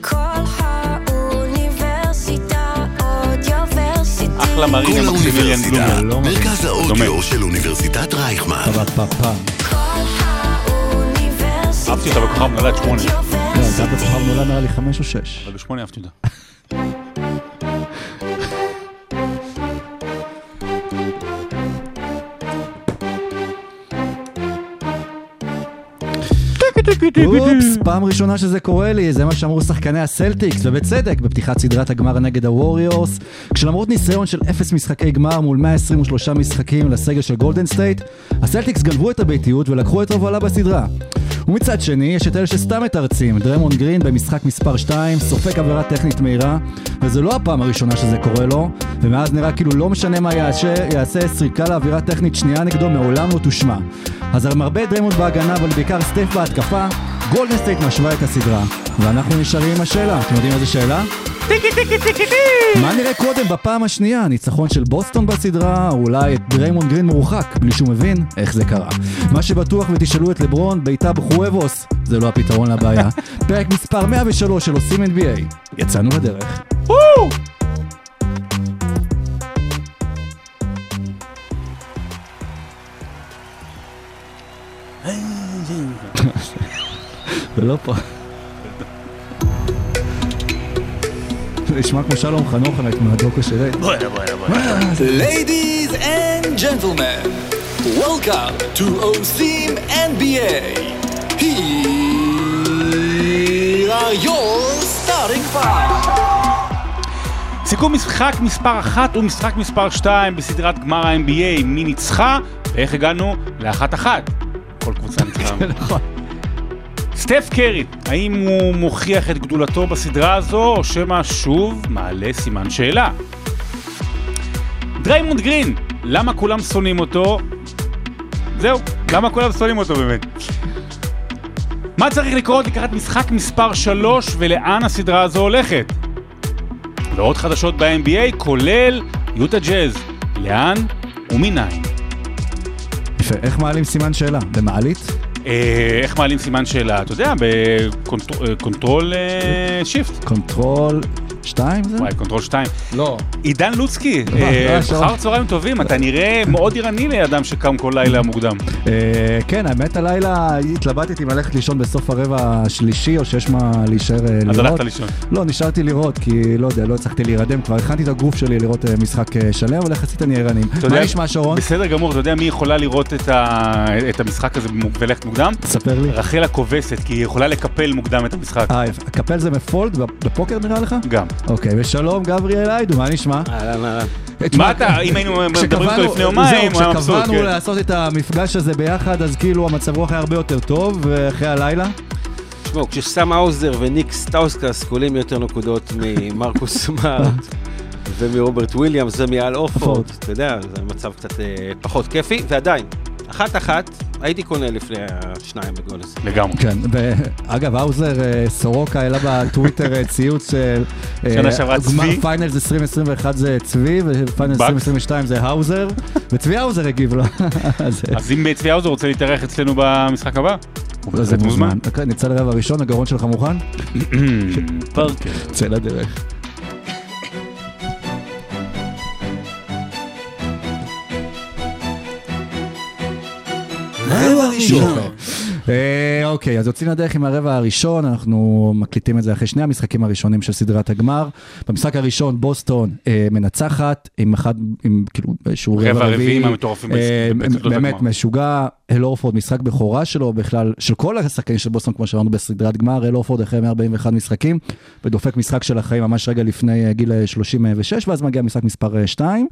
כל. אחלה מרינה מקסימיליאן בלומר. מרכז האודיו. של אוניברסיטת רייכמן. אהבתי אותה בכוכב נולד שמונה. לא, זה היה בכוכב נולד נראה לי חמש או שש. אבל בשמונה אהבתי אותה. אופס, פעם ראשונה שזה קורה לי, זה מה שאמרו שחקני הסלטיקס, ובצדק, בפתיחת סדרת הגמר נגד הווריורס, כשלמרות ניסיון של אפס משחקי גמר מול 123 משחקים לסגל של גולדן סטייט, הסלטיקס גנבו את הביתיות ולקחו את ההובלה בסדרה. ומצד שני, יש את אלה שסתם מתרצים, דריימונד גרין במשחק מספר 2, סופג עבירה טכנית מהירה, וזו לא הפעם הראשונה שזה קורה לו, ומאז נראה כאילו לא משנה מה יעשה, יעשה שריקה לעבירה טכנית שנייה נגדו מעולם לא תושמע. אז הרבה דריימונד בהגנה, אבל בעיקר סטף בהתקפה, גולדן סטייט משווה את הסדרה, ואנחנו נשארים עם השאלה. אתם יודעים איזה שאלה? טיקי טיקי טיקי טי! מה נראה קודם בפעם השנייה? ניצחון של בוסטון בסדרה, או אולי את דריימונד גרין מורחק, בלי שהוא מבין איך זה קרה. מה שבטוח ותשאלו את לברון, בעיטה בחוואבוס, זה לא הפתרון לבעיה. פרק מספר 103 של עושים NBA. יצאנו לדרך. ולא פה. זה נשמע כמו שלום חנוך מהדוקו של ריי. Ladies and gentlemen, welcome to OSIM NBA. Here are your starting five. סיכום משחק מספר 1 ומשחק מספר 2 בסדרת גמר ה-NBA, מי ניצחה ואיך הגענו לאחת אחת. כל קבוצה ניצחה. נכון. סטף קרי, האם הוא מוכיח את גדולתו בסדרה הזו, או שמא שוב מעלה סימן שאלה? דריימונד גרין, למה כולם שונאים אותו? זהו, למה כולם שונאים אותו באמת? מה צריך לקרות לקראת משחק מספר 3 ולאן הסדרה הזו הולכת? ועוד חדשות ב-NBA, כולל יוטה ג'אז, לאן ומניין. יפה, איך מעלים סימן שאלה? במעלית? אה, איך מעלים סימן שאלה? אתה יודע, ב control Shift. Control 2 זה? וואי, control 2. לא. עידן לוצקי, אה, מה השעון? אחר צהריים טובים, אתה נראה מאוד ערני לאדם שקם כל לילה מוקדם. אה, כן, האמת הלילה התלבטתי אם ללכת לישון בסוף הרבע השלישי, או שיש מה להישאר אה, לראות. אז הלכת לישון. לא, נשארתי לראות, כי לא יודע, לא הצלחתי להירדם, כבר הכנתי את הגוף שלי לראות אה, משחק אה, שלם, אבל יחסית אני ערני. מה נשמע שרון? בסדר גמור, אתה יודע מי יכולה לראות את המשחק הזה וללכת מוקדם? תספר לי. רחל הכובסת, כי היא יכולה לקפל מוקדם את המשחק. אה. הקפל זה מ fold בפוקר נראה לך? גם. אוקיי, ושלום גבריאל היידו, מה נשמע? אהלן, אהלן. מה אתה, אם היינו מדברים איתו לפני יומיים, הוא זהו, היה מבסוט. כשקבענו כן. לעשות את המפגש הזה ביחד, אז כאילו המצב רוח היה הרבה יותר טוב, ואחרי הלילה? תשמעו, כשסם האוזר וניק סטאוסקס קולעים יותר נקודות ממרקוס סמארט ומרוברט וויליאמס ומאל הורפורד, הורפורד. אתה יודע, זה מצב קצת אה, פחות כיפי, ועדיין, אחת-אחת, הייתי קונה לפני השניים בגול הזה. לגמרי. כן, ואגב, האוזר, אה, סורוקה העלה בטוויטר אה, ציוץ של... אה, שנה שעברה גמר צבי. Finals 2021 זה צבי, ו Finals באקס. 2022 זה האוזר, וצבי האוזר הגיב לו. אז אם צבי האוזר רוצה להתארח אצלנו במשחק הבא, הוא זה מוזמן. אוקיי, נצא לרבע הראשון, הגרון שלך מוכן? פרקר. צא לדרך. רבע ראשון. אה, אוקיי, אז יוצאים לדרך עם הרבע הראשון, אנחנו מקליטים את זה אחרי שני המשחקים הראשונים של סדרת הגמר. במשחק הראשון בוסטון אה, מנצחת עם אחד, עם כאילו איזשהו רבע רביעי. אה, באמת. משוגע, אל אורפורד משחק בכורה שלו בכלל, של כל השחקנים של בוסטון כמו שאמרנו בסדרת גמר, אל אורפורד אחרי 141 משחקים, ודופק משחק של החיים ממש רגע לפני גיל אה, 36, ואז מגיע משחק מספר 2,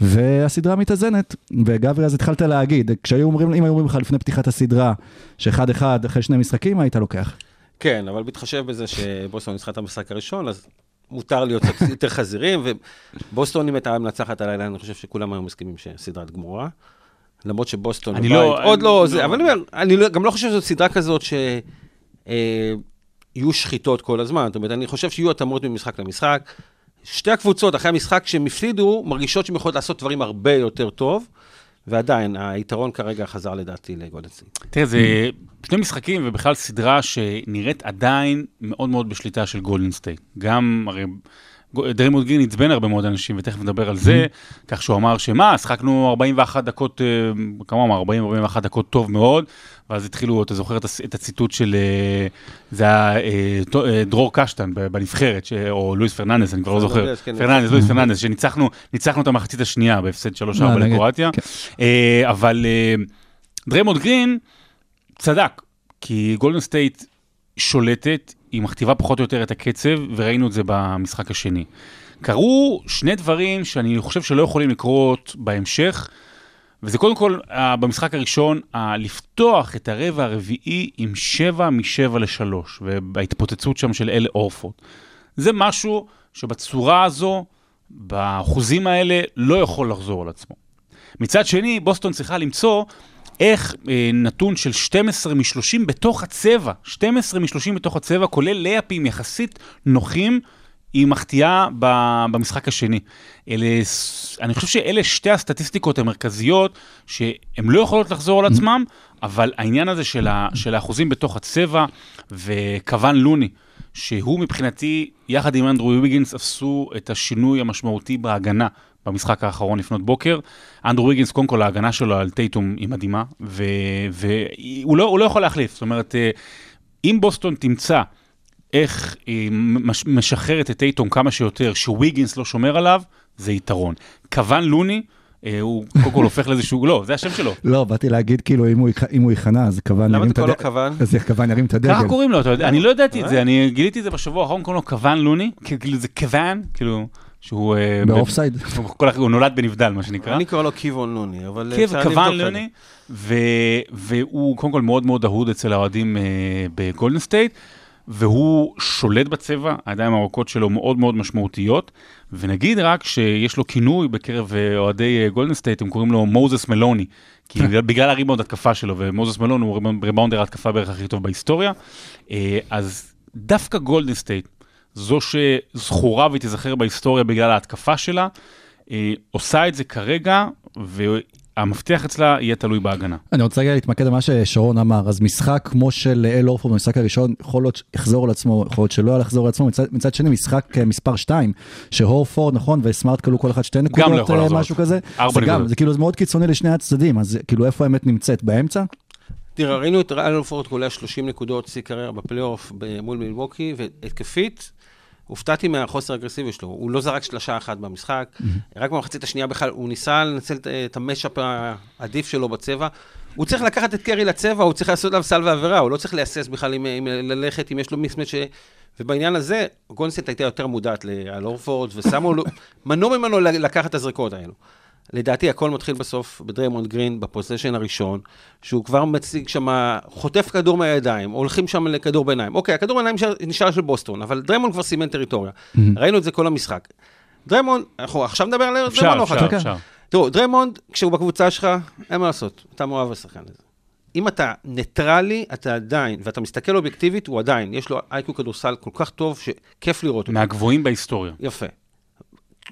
והסדרה מתאזנת. וגברי, אז התחלת להגיד, כשהיו אומרים, אם היו אומרים לך לפני פתיחת הסדרה, שאחד אחד אחרי שני משחקים, היית לוקח. כן, אבל בהתחשב בזה שבוסטון ניצחה את המשחק הראשון, אז מותר להיות קצת יותר חזירים, ובוסטון אם הייתה מנצחת הלילה, אני חושב שכולם היו מסכימים שסדרת גמורה. למרות שבוסטון אני בבית, לא- עוד אני לא, לא- זה, אבל אני אומר, אני לא- גם לא חושב שזאת סדרה כזאת שיהיו שחיטות כל הזמן. זאת אומרת, אני חושב שיהיו התאמות ממשחק למשחק. שתי הקבוצות, אחרי המשחק שהם הפסידו, מרגישות שהן יכולות לעשות דברים הרבה יותר טוב, ועדיין, היתרון כרגע חזר לדעתי לגולדן. תראה, זה שני משחקים ובכלל סדרה שנראית עדיין מאוד מאוד בשליטה של גולדן. גם, הרי דריימונד גרין עצבן הרבה מאוד אנשים, ותכף נדבר על זה, כשהוא אמר שמה, שחקנו 41 דקות, אה, אמר? 40-41 דקות טוב מאוד, ואז התחילו, אתה זוכר את הציטוט של, אה, זה היה אה, אה, דרור קשטן בנבחרת, או לואיס פרננדס, אני כבר לא זוכר. פרננדס, כן. פרננדס, לואיס פרננדס, שניצחנו ניצחנו את המחצית השנייה בהפסד 3-4 אה, נגד- לקרואטיה. כן. אבל דריימונד גרין צדק, כי גולדן סטייט שולטת, היא מכתיבה פחות או יותר את הקצב, וראינו את זה במשחק השני. קרו שני דברים שאני חושב שלא יכולים לקרות בהמשך, וזה קודם כל, אה, במשחק הראשון, לפתוח את הרבע הרביעי עם 7 מ-7 ל-3, ובהתפוצצות שם של אלה אורפורד. זה משהו שבצורה הזו, באחוזים האלה, לא יכול לחזור על עצמו. מצד שני, בוסטון צריכה למצוא איך אה, נתון של 12 מ-30 בתוך הצבע, 12 מ-30 בתוך הצבע, כולל לייפים יחסית נוחים, היא מחטיאה במשחק השני. אלה, אני חושב שאלה שתי הסטטיסטיקות המרכזיות שהן לא יכולות לחזור על עצמם, אבל העניין הזה של, ה, של האחוזים בתוך הצבע, וכוון לוני, שהוא מבחינתי, יחד עם אנדרו ויגינס, עשו את השינוי המשמעותי בהגנה במשחק האחרון לפנות בוקר. אנדרו ויגינס, קודם כל, ההגנה שלו על טייטום היא מדהימה, והוא לא, לא יכול להחליף. זאת אומרת, אה, אם בוסטון תמצא איך היא מש- משחררת את טייטום כמה שיותר, שוויגינס לא שומר עליו, זה יתרון. כוון לוני, אה, הוא קודם כל הופך לאיזשהו, לא, זה השם שלו. לא, באתי להגיד כאילו אם הוא יכ- אם הוא ייכנע, אז כוון למה ירים אתה את קורא לו הדגל. כוון? אז כוון ירים את הדגל. ככה קוראים לו, אני לא ידעתי את זה, אני גיליתי את זה בשבוע האחרון, קוראים לו כוון לוני, כאילו זה כוון, כאילו, שהוא... אה, באופסייד. הוא נולד בנבדל, מה שנקרא. אני קורא לו קיוון לוני, אבל כוון את זה. לוני, והוא קודם כל מאוד מאוד אהוד אצל האוהדים אה, בגולדן סטייט, והוא שולט בצבע, הידיים הארוכות שלו מאוד מאוד משמעותיות, ונגיד רק שיש לו כינוי בקרב אה, אוהדי אה, גולדן סטייט, הם קוראים לו מוזס מלוני, כי בגלל- בגלל הריבאונד התקפה שלו, ומוזס מלון הוא ריבאונד- ריבאונדר ההתקפה בערך הכי טוב בהיסטוריה, אה, אז דווקא גולדן סטייט, זו שזכורה והיא תיזכר בהיסטוריה בגלל ההתקפה שלה, אה, עושה את זה כרגע, והמפתח אצלה יהיה תלוי בהגנה. אני רוצה רגע להתמקד במה ששרון אמר, אז משחק כמו של אל אורפורד במשחק הראשון, יכול להיות שיחזור על עצמו, יכול להיות שלא יחזור על עצמו, מצד, מצד שני משחק אה, מספר 2, שהורפורד, נכון, וסמארט כלו כל אחד שתי נקודות, לא יכול אה, לחזור. משהו כזה, ארבע זה גם. זה כאילו זה מאוד קיצוני לשני הצדדים, אז כאילו איפה האמת נמצאת, באמצע? תראה, ראינו את אלפורד קולע 30 נקודות שיא קריירה בפלייאוף מול מילווקי, והתקפית, הופתעתי מהחוסר האגרסיבי שלו. הוא לא זרק שלושה אחת במשחק, רק במחצית השנייה בכלל, הוא ניסה לנצל את- את ה matchup העדיף שלו בצבע. הוא צריך לקחת את קרי לצבע, הוא צריך לעשות עליו סל ועבירה, הוא לא צריך להסס בכלל אם, אם ללכת, אם יש לו mismatch... ובעניין הזה, גונסט הייתה יותר מודעת על הורפורד, ושמו לו, מנעו ממנו לקחת את הזריקות האלו. לדעתי הכל מתחיל בסוף בדריימונד גרין, ב possession הראשון, שהוא כבר מציג שם, חוטף כדור מהידיים, הולכים שם לכדור ביניים. אוקיי, הכדור ביניים נשאר, של בוסטון, אבל דריימונד כבר סימן טריטוריה. ראינו את זה כל המשחק. דריימונד, אנחנו עכשיו נדבר על אפשר, דריימונד אפשר, אחר כך? אפשר. תראו, דריימונד, כשהוא בקבוצה שלך, אין מה לעשות, אתה מאוהב בשחקן הזה. אם אתה ניטרלי, אתה עדיין, ואתה מסתכל אובייקטיבית, הוא עדיין, יש לו IQ כדורסל כל כך טוב, שכיף לראות אותו. מהגבוהים בהיסטוריה. יפה.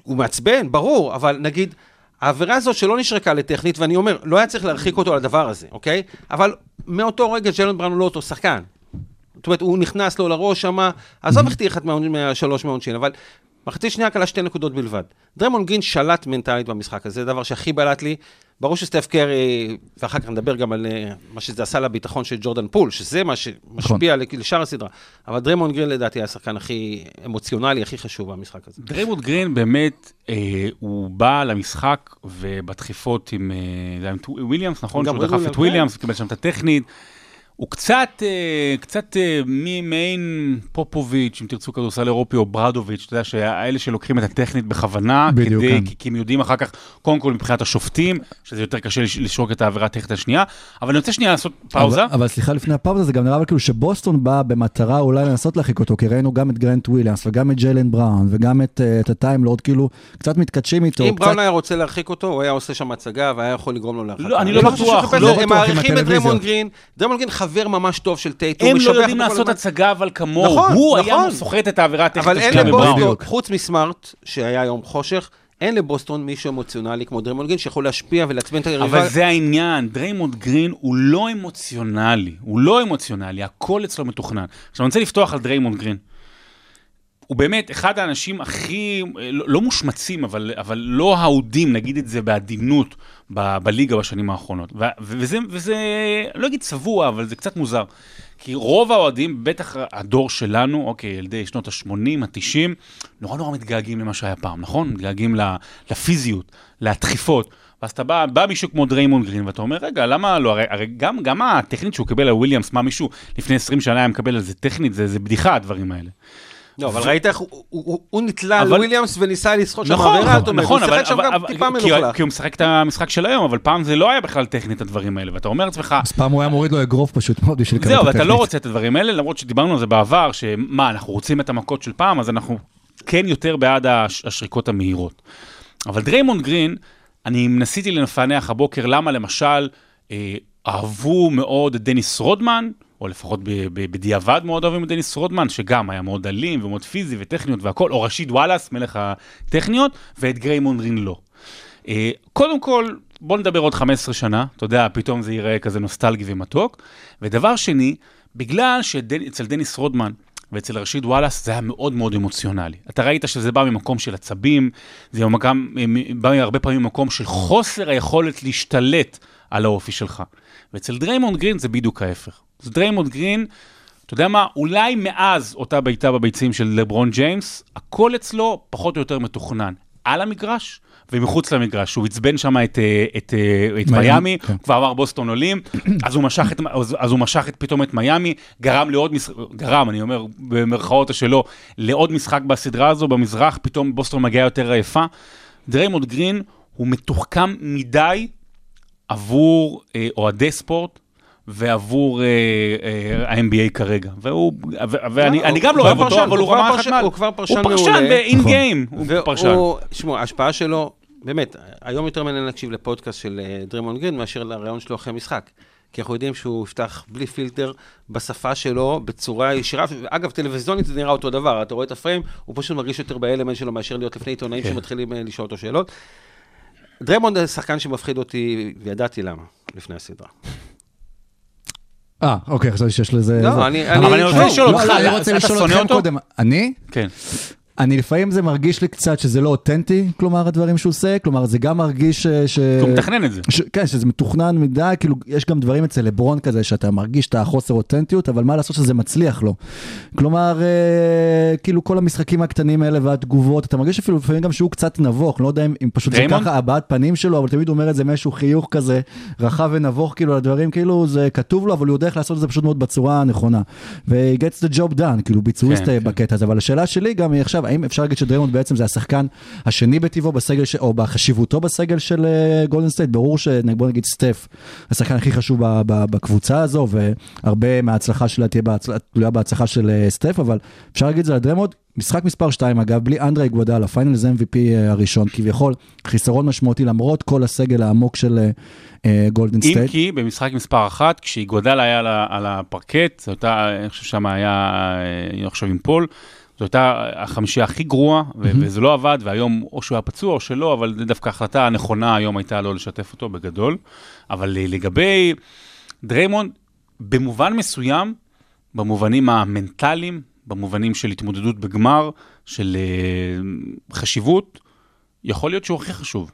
הוא מעצבן, ברור, אבל נגיד, העבירה הזאת שלא נשרקה לטכנית, ואני אומר, לא היה צריך להרחיק אותו על הדבר הזה, אוקיי? אבל מאותו רגע ג'לן בראון לא אותו שחקן. זאת אומרת, הוא נכנס לו לראש שם, עזוב החטיא אחת מה- מהשלוש מהעונשין, אבל מחצית שנייה קלע שתי נקודות בלבד. דריימונד גרין שלט מנטלית במשחק הזה, זה הדבר שהכי בלט לי. ברור שסטף קרי, ואחר כך נדבר גם על אה, מה שזה עשה לביטחון של ג'ורדן פול, שזה מה שמשפיע נכון. לשאר הסדרה. אבל דריימונד גרין לדעתי היה השחקן הכי אמוציונלי, הכי חשוב במשחק הזה. דריימונד גרין באמת, אה, הוא בא למשחק ובדחיפות עם, אה, עם וויליאמס, נכון? שהוא דחף את וויליאמס, קיבל שם את הטכנית. הוא קצת, אה, קצת אה, ממעין פופוביץ', אם תרצו כדורסל אירופי, או ברדוביץ', אתה יודע, שהאלה שלוקחים את הטכנית בכוונה, בדיוק, כדי, כן. כי, כי הם יודעים אחר כך, קודם כל מבחינת השופטים, שזה יותר קשה לש- לשרוק את העבירה הטכנית השנייה, אבל אני רוצה שנייה לעשות פאוזה. אבל, אבל סליחה, לפני הפאוזה זה גם נראה כאילו שבוסטון בא במטרה אולי לנסות להרחיק אותו, כי ראינו גם את גרנט וויליאמס וגם את ג'יילן בראון וגם את, אה, את הטיימלורד, כאילו קצת מתקדשים איתו. אם קצת... בראון היה רוצה להרחיק אותו, הוא היה עושה שם הצגה והיה יכול לגרום לו להרחקה. לא, אני לא בטוח, שחיפש לא בטוח עם חבר ממש טוב של טייטום. הם לא יודעים לעשות. הצגה אבל כמוהו, נכון, הוא היה נכון. סוחט את העבירה הטכנית אבל השנייה אלה בבראון. בוסטון, בדיוק. חוץ מסמארט, שהיה יום חושך, אין לבוסטון מישהו אמוציונלי כמו דריימונד גרין שיכול להשפיע ולעצבן את היריבה. אבל זה העניין, דריימונד גרין הוא לא אמוציונלי, הוא לא אמוציונלי, הכל אצלו מתוכנן. עכשיו אני רוצה לפתוח על דריימונד גרין. הוא באמת אחד האנשים הכי, לא, לא מושמצים, אבל, אבל לא אהודים, נגיד את זה בעדינות, ב, בליגה בשנים האחרונות. ו, וזה, וזה, לא אגיד צבוע, אבל זה קצת מוזר. כי רוב האוהדים, בטח הדור שלנו, אוקיי, ילדי שנות ה-80, ה-90, נורא נורא מתגעגעים למה שהיה פעם, נכון? מתגעגעים לפיזיות, לדחיפות. ואז אתה בא, בא מישהו כמו דריימונד גרין, ואתה אומר, רגע, למה לא? הרי, הרי גם, גם הטכנית שהוא קיבל על וויליאמס, מה מישהו לפני 20 שנה היה מקבל על זה טכנית, זה, זה בדיחה, הדברים האלה. לא, אבל ראית איך הוא- הוא- הוא הוא נתלה על וויליאמס וניסה לסחוט שם נכון, עבירה, זאת אומרת, נכון, הוא שיחק שם אבל, גם אבל, טיפה מלוכלך. כי הוא משחק את המשחק של היום, אבל פעם זה לא היה בכלל טכנית הדברים האלה, ואתה אומר לעצמך, אז פעם הוא היה מוריד לו אגרוף פשוט מאוד בשביל לקבל זהו, את ואתה לא הטכנית. רוצה את הדברים האלה, למרות שדיברנו על זה בעבר, שמה, אנחנו רוצים את המכות של פעם, אז אנחנו כן יותר בעד הש- השריקות המהירות. אבל דריימונד גרין, אני ניסיתי לפענח הבוקר למה למשל אה, אהבו מאוד את דניס רודמן, או לפחות בדיעבד מאוד אוהבים את דניס רודמן, שגם היה מאוד אלים ומאוד פיזי וטכניות והכל, או רשיד וואלאס, מלך הטכניות, ואת דריימונד גרין לא. אה, קודם כל, בוא נדבר עוד 15 שנה, אתה יודע, פתאום זה ייראה כזה נוסטלגי ומתוק. ודבר שני, בגלל שאצל דניס רודמן ואצל ראשיד וואלאס זה היה מאוד מאוד אמוציונלי. אתה ראית שזה בא ממקום של עצבים, זה גם בא הרבה פעמים ממקום של חוסר היכולת להשתלט על האופי שלך. ואצל דריימונד גרין זה בדיוק ההפך. אז דריימונד גרין, אתה יודע מה, אולי מאז אותה בעיטה בביצים של לברון ג'יימס, הכל אצלו פחות או יותר מתוכנן. על המגרש ומחוץ למגרש. הוא עצבן שם את, אה, את, אה, את מיאמי, מיאמי, כן. כבר אמר בוסטון עולים, אז הוא משך, את, אז, אז הוא משך את, פתאום את מיאמי, גרם לעוד משחק, גרם, אני אומר במרכאות או שלא, לעוד משחק בסדרה הזו במזרח, פתאום בוסטון מגיעה יותר עייפה. דריימונד גרין הוא מתוחכם מדי עבור אה, אוהדי ספורט. ועבור אה, אה, ה-NBA כרגע, והוא, ו- ואני אני גם לא אוהב אותו, אבל הוא רמה אחת מעל. הוא כבר פרשן הוא פרשן מעולה. נכון. הוא פרשן. שמעו, ההשפעה שלו, באמת, היום יותר מעניין להקשיב לפודקאסט של אה, דריימונד גרין מאשר לריאיון שלו אחרי משחק. כי אנחנו יודעים שהוא יפתח בלי פילטר בשפה שלו, בצורה ישירה. אגב, טלוויזיונית זה נראה אותו דבר, אתה רואה את הפריים, הוא פשוט מרגיש יותר באלמנט שלו מאשר להיות לפני עיתונאים כן. שמתחילים אה, לשאול אותו שאלות. דריימונד זה שחקן שמפחיד אותי, וידעתי למה, לפני הסדרה. אה, אוקיי, חשבתי שיש לזה... לא. אני- אבל אני רוצה לשאול אותך, אני אתה שונא אותו? אני? כן. אני לפעמים זה מרגיש לי קצת שזה לא אותנטי, כלומר הדברים שהוא עושה, כלומר זה גם מרגיש ש... ש... הוא מתכנן את זה. ש... כן, שזה מתוכנן מדי, כאילו יש גם דברים אצל לברון כזה שאתה מרגיש את החוסר אותנטיות, אבל מה לעשות שזה מצליח לו. כלומר, אה, כאילו כל המשחקים הקטנים האלה והתגובות, אתה מרגיש אפילו לפעמים גם שהוא קצת נבוך, לא יודע אם, אם פשוט זה דריימונד? ככה הבעת פנים שלו, אבל תמיד הוא אומר את זה מאיזשהו חיוך כזה רחב ונבוך, כאילו הדברים כאילו זה כתוב לו, אבל הוא יודע איך לעשות את זה פשוט מאוד בצורה הנכונה. ו- gets the job done, כאילו ביצועיסט כן, כן, כן. בקטע הזה, אבל השאלה שלי גם היא עכשיו, האם אפשר להגיד שדריימונד בעצם זה השחקן השני בטבעו בסגל, ש... או בחשיבותו בסגל של גולדן סטייט, ברור שבוא נגיד סטף, השחקן הכי חשוב בקבוצה הזו, והרבה מההצלחה שלה תהיה בהצל... תלויה בהצלחה של אה, סטף, אבל אפשר להגיד את זה על דריימונד. משחק מספר 2 אגב, בלי אנדרה איגודלה, ה finals MVP אה, הראשון, כביכול חיסרון משמעותי למרות כל הסגל העמוק של אה, אה, גולדן סטייט. כי במשחק מספר אחת, כשאיגודלה היה על הפרקט, זו הייתה, אני חושב שם היה, אה, אני חושב עם פול, זו הייתה החמישייה הכי גרועה, ו- וזה לא עבד, והיום או שהוא היה פצוע או שלא, אבל זה דווקא ההחלטה הנכונה היום הייתה לא לשתף איגודלה. אבל אה, לגבי דריימונד, במובן מסוים, במובנים המנטליים, במובנים של התמודדות בגמר, של אה, חשיבות, יכול להיות שהוא הכי חשוב.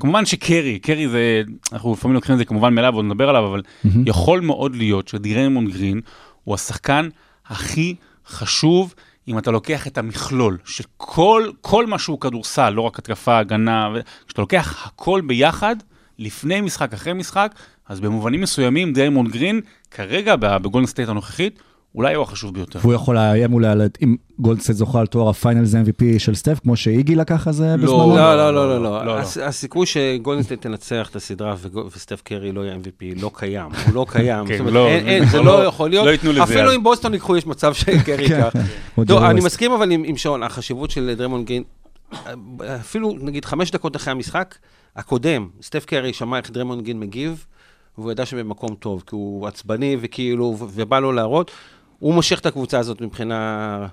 כמובן שקרי, קרי זה, אנחנו לפעמים לוקחים את זה כמובן מאליו ועוד נדבר עליו, אבל יכול מאוד להיות שדריימונד גרין הוא השחקן הכי חשוב אם אתה לוקח את המכלול של כל, כל מה שהוא כדורסל, לא רק התקפה, הגנה, כשאתה לוקח הכל ביחד, לפני משחק, אחרי משחק, אז במובנים מסוימים דריימונד גרין, כרגע בגולדן סטייט הנוכחית, אולי הוא החשוב ביותר. והוא יכול לאיים אולי, על- אם גולדן סטייט זוכה על תואר ה finals MVP של סטף, כמו שאיגי לקח על זה בזמנו. לא, לא, לא, לא, לא, לא. לא. הס- הסיכוי שגולדן סטייט תנצח את הסדרה וסטף קרי לא יהיה MVP לא קיים, הוא לא קיים. כן, לא, אין- זה לא לא- יכול להיות. לא ייתנו לזה אפילו. אם בוסטון ייקחו, יש מצב שקרי ייקח. או לא, ג'רי אני. מסכים אבל עם שון, החשיבות של דריימונד גרין, אפילו נגיד חמש דקות אחרי המשחק הקודם, סטף קרי שמע איך דריימונד גרין מגיב, והוא ידע שבמקום טוב, כי הוא עצבני וכאילו, ובא לו להראות. הוא מושך את הקבוצה הזאת מבחינה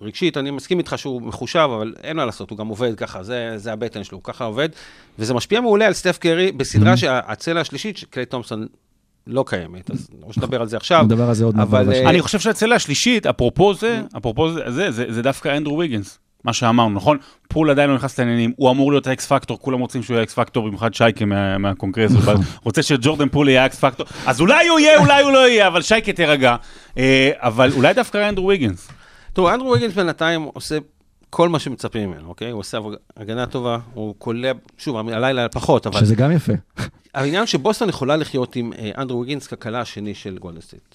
רגשית, אני מסכים איתך שהוא מחושב, אבל אין מה לעשות, הוא גם עובד ככה, זה, זה הבטן שלו, הוא ככה עובד, וזה משפיע מעולה על סטף קרי בסדרה שהצלע השלישית של קליי תומפסון לא קיימת, אז לא שנדבר על זה עכשיו. נדבר על זה עוד מעט אבל... אה, אני חושב שהצלע השלישית, אפרופו זה, אפרופו זה, זה, זה, זה דווקא אנדרו ויגינס. מה שאמרנו, נכון? פול עדיין לא נכנס לעניינים, הוא אמור להיות ה X factor, כולם רוצים שהוא יהיה X factor, במיוחד שייקה מה, מהקונגרס, הוא רוצה שג'ורדן פול יהיה ה X factor, אז אולי הוא יהיה, אולי הוא לא יהיה, אבל שייקה תירגע. אה, אבל אולי דווקא אנדרו ויגינס. תראו, אנדרו ויגינס בינתיים עושה כל מה שמצפים ממנו, אוקיי? הוא עושה הגנה טובה, הוא קולע, שוב, הלילה פחות, אבל... שזה גם יפה. העניין שבוסטון יכולה לחיות עם אה, אנדרו ויגינס כקלע השני של גולדן סטייט.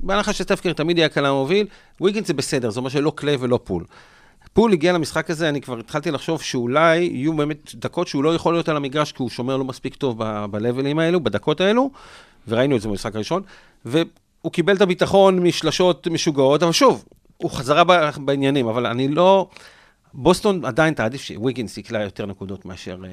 בהנחה שסטף קרי תמיד יהיה הקלע המוביל, ויגינס זה בסדר, זה אומר שלא קליי ולא פול. פול הגיע למשחק הזה, אני כבר התחלתי לחשוב שאולי יהיו באמת דקות שהוא לא יכול להיות על המגרש, כי הוא שומר לא מספיק טוב ב-levelים האלו, בדקות האלו, וראינו את זה במשחק הראשון, והוא קיבל את הביטחון משלשות משוגעות, אבל שוב, הוא חזרה בעניינים, אבל אני לא... בוסטון עדיין תעדיף שוויגינס יקלע יותר נקודות מאשר אה,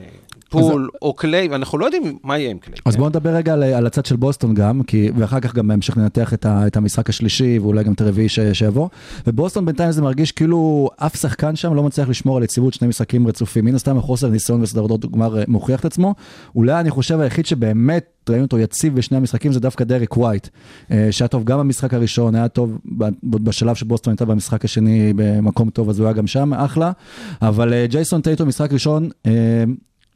פול או קליי, ואנחנו לא יודעים מה יהיה עם קליי. אז בואו נדבר רגע על, על הצד של בוסטון גם, כי, ואחר כך גם בהמשך ננתח את, ה, את המשחק השלישי ואולי גם את הרביעי ש, שיבוא. ובוסטון בינתיים זה מרגיש כאילו אף שחקן שם לא מצליח לשמור על יציבות שני משחקים רצופים. מן הסתם החוסר ניסיון בסדרות גמר אה, מוכיח את עצמו. אולי אני חושב היחיד שבאמת ראינו אותו יציב בשני המשחקים זה דווקא דרק ווייט, אה, שהיה טוב גם במשחק הראשון, היה טוב בשלב שבוסטון הייתה במשחק השני במקום טוב, אז הוא היה גם שם, אחלה. אבל אה, ג'ייסון טייטו, משחק ראשון, אה,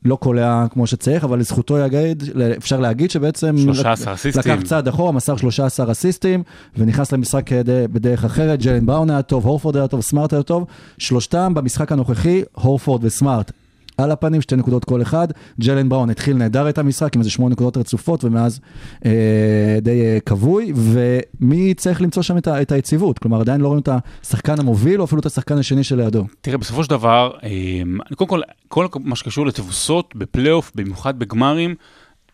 לא קולע כמו שצריך, אבל לזכותו יגיד, אפשר להגיד שבעצם... 13 אסיסטים. לקח צעד אחורה, מסר 13 אסיסטים, ונכנס למשחק אה, בדרך אחרת. ג'לן בראון היה טוב, הורפורד היה טוב, סמארט היה טוב. שלושתם במשחק הנוכחי, הורפורד וסמארט. על הפנים, שתי נקודות כל אחד. ג'לן בראון התחיל נהדר את המשחק עם איזה שמונה נקודות רצופות, ומאז אה, די אה, כבוי. ומי צריך למצוא שם את, ה- את היציבות? כלומר, עדיין לא רואים את השחקן המוביל, או אפילו את השחקן השני שלידו. תראה, בסופו של דבר, אה, קודם כל, כל מה שקשור לתבוסות בפלייאוף, במיוחד בגמרים,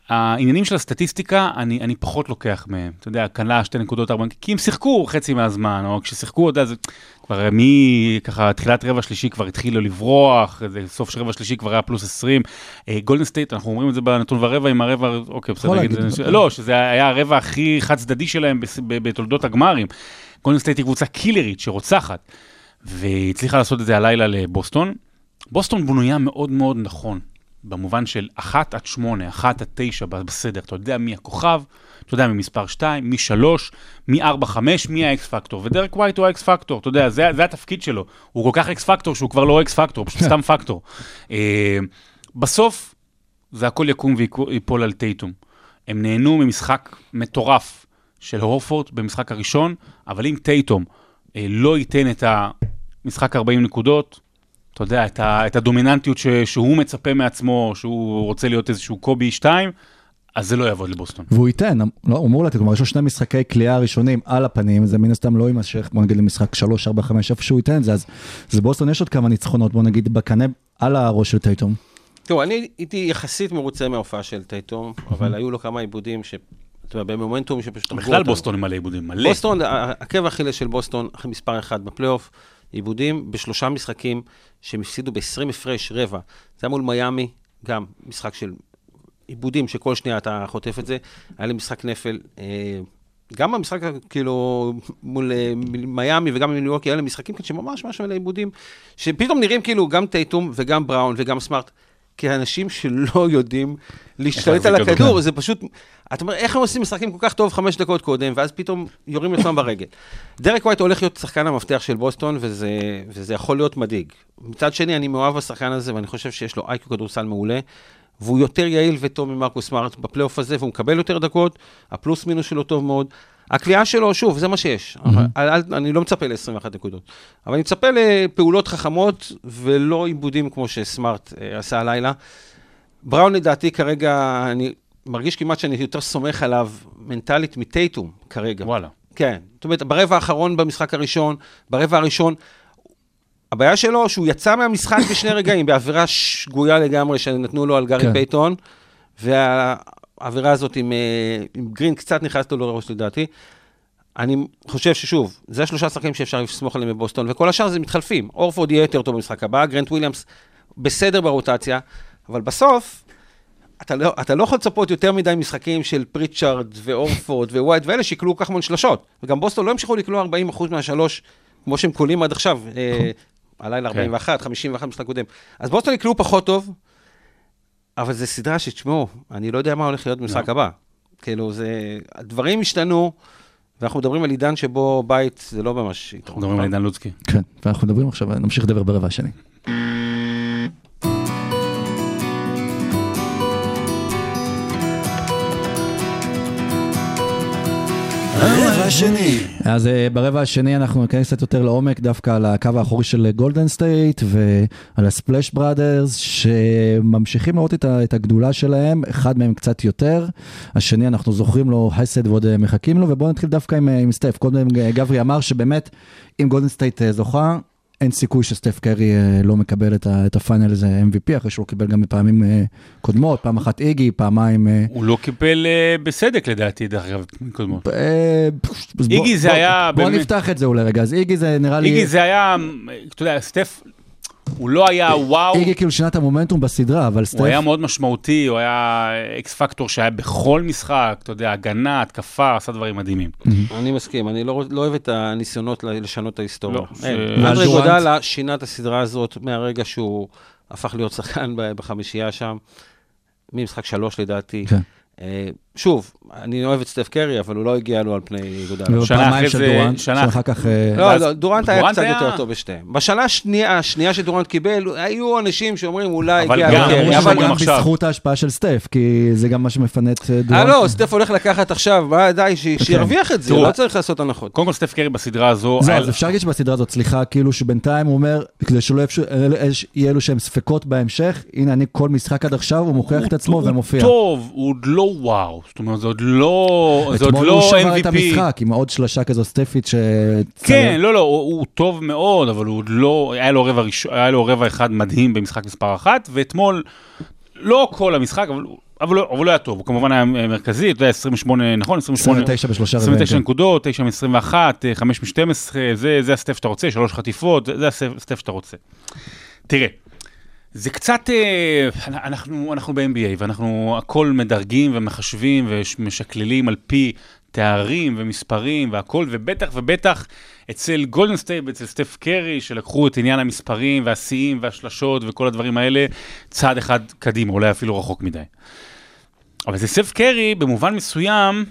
העניינים של הסטטיסטיקה, אני, אני פחות לוקח מהם. אתה יודע, קלה שתי נקודות ארבע, כי הם שיחקו חצי מהזמן, או כששיחקו, אתה יודע, זה כבר מי, ככה, תחילת רבע שלישי כבר התחילו לברוח, זה סוף של רבע שלישי כבר היה פלוס 20. גולדן סטייט, אנחנו אומרים את זה בנתון ורבע, עם הרבע, אוקיי, בסדר, להגיד, זה-. לא, שזה היה הרבע הכי חד צדדי שלהם בתולדות הגמרים. גולדן סטייט היא קבוצה killerית שרוצחת, והצליחה לעשות את זה הלילה לבוסטון. בוסטון בנויה מאוד מאוד נכון, במובן של אחת עד שמונה, אחת עד תשע בסדר, אתה יודע מי הכוכב, אתה יודע מי מספר 2, מי 3, מי 4, 5, מי ה X factor, ודרק ווייט הוא ה X factor, אתה יודע, זה, זה התפקיד שלו, הוא כל כך X factor שהוא כבר לא X factor, הוא פשוט סתם פקטור. אה, בסוף, זה הכל יקום ויפול על טייטום. הם נהנו ממשחק מטורף של הורפורד במשחק הראשון, אבל אם טייטום אה, לא ייתן את המשחק 40 נקודות, אתה יודע, את, ה, את הדומיננטיות ש, שהוא מצפה מעצמו, שהוא רוצה להיות איזשהו קובי 2, אז זה לא יעבוד לבוסטון. והוא ייתן, לא, הוא אמור לתת, כלומר יש לו שני משחקי קליעה ראשונים על הפנים, זה מן הסתם לא יימשך, בוא נגיד למשחק 3, 4, 5, איפה שהוא ייתן את זה, אז אז בוסטון יש עוד כמה ניצחונות, בוא נגיד בקנה על הראש של טייטום. תראו, אני הייתי יחסית מרוצה מההופעה של טייטום, אבל היו לו כמה איבודים ש... אתה יודע, במומנטום שפשוט... בכלל. בוסטון עם מלא איבודים, מלא. בוסטון, עקב אכילס של בוסטון, אחרי מספר אחד בפלייאוף, איבודים בשלושה משחקים שהם הפסידו ב-20 הפרש רבע. זה היה מול מיאמי, גם משחק של עיבודים שכל שנייה אתה חוטף את זה. היה לי משחק נפל, אה, גם במשחק כאילו מול אה, מיאמי וגם עם ניו יורק, היה לי משחקים כאלה שממש ממש מלא עיבודים, שפתאום נראים כאילו גם טייטום וגם בראון וגם סמארט. כאנשים שלא יודעים להשתלט על הכדור, כדור. זה פשוט, אתה אומר, איך הם עושים משחקים כל כך טוב חמש דקות קודם, ואז פתאום יורים לעצמם ברגל. דרק ווייט הולך להיות שחקן המפתח של בוסטון, וזה, וזה יכול להיות מדאיג. מצד שני, אני מאוהב בשחקן הזה, ואני חושב שיש לו אייקו כדורסל מעולה, והוא יותר יעיל וטוב ממרקוס סמארט בפלייאוף הזה, והוא מקבל יותר דקות, הפלוס מינוס שלו טוב מאוד. הקליעה שלו, שוב, זה מה שיש. Mm-hmm. אל, אני לא מצפה ל-21 נקודות, אבל אני מצפה לפעולות חכמות ולא עיבודים כמו שסמארט אה, עשה הלילה. בראון לדעתי כרגע, אני מרגיש כמעט שאני יותר סומך עליו מנטלית מטייטום כרגע. וואלה. כן. זאת אומרת, ברבע האחרון במשחק הראשון, ברבע הראשון, הבעיה שלו שהוא יצא מהמשחק בשני רגעים, בעבירה שגויה לגמרי שנתנו לו על גארי כן. כן. פייטון, והעבירה הזאת עם, אה, עם גרין קצת נכנסת לו לראש לדעתי. אני חושב ששוב, זה השלושה שחקנים שאפשר לסמוך עליהם בבוסטון, וכל השאר זה מתחלפים. הורפורד יהיה יותר טוב במשחק הבא, גרנט וויליאמס בסדר ברוטציה, אבל בסוף, אתה לא, אתה לא יכול לצפות יותר מדי משחקים של פריצ'ארד והורפורד ווייט ואלה שיקלעו כל כך המון שלשות. וגם בוסטון לא המשיכו לקלוע 40% מהשלוש כמו שהם קולים עד עכשיו, אה, הלילה 41, 51 במשחק הקודם. אז בוסטון יקלעו פחות טוב, אבל זו סדרה שתשמעו, אני לא יודע מה הולך להיות במשחק הבא. כאילו, זה... הדברים השתנו, ואנחנו מדברים על עידן שבו בית זה לא ממש אנחנו. מדברים על עידן לוצקי. כן, ואנחנו מדברים עכשיו, נמשיך לדבר ברבע השני. רבע שני. אז אה, ברבע השני אנחנו ניכנס קצת יותר לעומק דווקא על הקו האחורי של גולדן סטייט ועל ה Splash Brothers שממשיכים לראות את, הגדולה שלהם, אחד מהם קצת יותר, השני אנחנו זוכרים לו חסד ועוד אה, מחכים לו ובואו נתחיל דווקא עם, אה, עם סטף. קודם גברי אמר שבאמת אם גולדן סטייט זוכה אין סיכוי שסטף קרי אה, לא מקבל את, ה- את ה finals MVP אחרי שהוא קיבל גם בפעמים אה, קודמות, פעם אחת איגי, פעמיים... אה, הוא לא קיבל בסדק לדעתי, דרך אגב, קודמות. איגי זה היה בוא נפתח את זה אולי רגע, אז איגי זה נראה לי... איגי זה היה, אתה יודע, סטף, הוא לא היה וואו, איגי כאילו שינה את המומנטום בסדרה, אבל סטף... הוא היה מאוד משמעותי, הוא היה אקס פקטור שהיה בכל משחק, אתה יודע, הגנה, התקפה, עשה דברים מדהימים. אני מסכים, אני לא, לא אוהב את הניסיונות לשנות את ההיסטוריה. לא, אנדרי? גודלה שינה את הסדרה הזאת מהרגע שהוא הפך להיות שחקן בחמישייה שם, ממשחק שלוש לדעתי. כן. אה, שוב, אני אוהב את סטף קרי, אבל הוא לא הגיע לו על פני גודלה. שנה ופעמיים אחרי זה- דורנט, שנה- שאחר כך... אה, לא, ואז לא, דורנט היה קצת היה- יותר טוב בשתיהם. בשנה השנייה, השנייה שדורנט קיבל, היו אנשים שאומרים אולי אבל הגיע לקרי, אבל. גם. בזכות ההשפעה של סטף, כי זה גם מה שמפנה את אה, אה, דורנט. לא, סטף הולך לקחת עכשיו, מה, די, ש- שירוויח את זה, לא צריך לעשות הנחות. קודם כל סטף קרי בסדרה הזו, זהו, אז אפשר להגיד שבסדרה הזאת, סליחה, כאילו שבינתיים הוא אומר, כדי שלא יפשו- אלה- יהיה אלו שהם ספקות בהמשך, הנה אני כל משחק עד עכשיו, הוא מוכיח את עצמו הוא ומופיע. טוב, הוא עוד לא וואו, זאת אומרת, זה עוד לא, זה עוד אתמול לא הוא שבר את MVP. המשחק עם עוד שלושה כזו סטפית ש... כן, לא, לא, הוא, הוא טוב מאוד, אבל הוא עוד לא, היה לו רבע, ראשון, היה לו רבע אחד מדהים במשחק מספר אחת, ואתמול, לא כל המשחק, אבל, הוא- אבל, לא, אבל לא היה טוב, הוא כמובן היה מרכזי, אתה יודע, 28, נכון? 28, 29 בשלושה רבעים. 29 כן. נקודות, 9 מ-21, 5 מ-12, זה, זה הסטף שאתה רוצה, שלוש חטיפות, זה- זה הסטף שאתה רוצה. תראה, זה קצת, אה, אנחנו, אנחנו ב-NBA ואנחנו הכל מדרגים ומחשבים ומשקללים על פי תארים ומספרים והכל, ובטח ובטח אצל גולדן סטייט ואצל סטף קרי, שלקחו את עניין המספרים והשיאים והשלשות וכל הדברים האלה צעד אחד קדימה, אולי אפילו רחוק מדי. אבל זה סטף קרי במובן מסוים,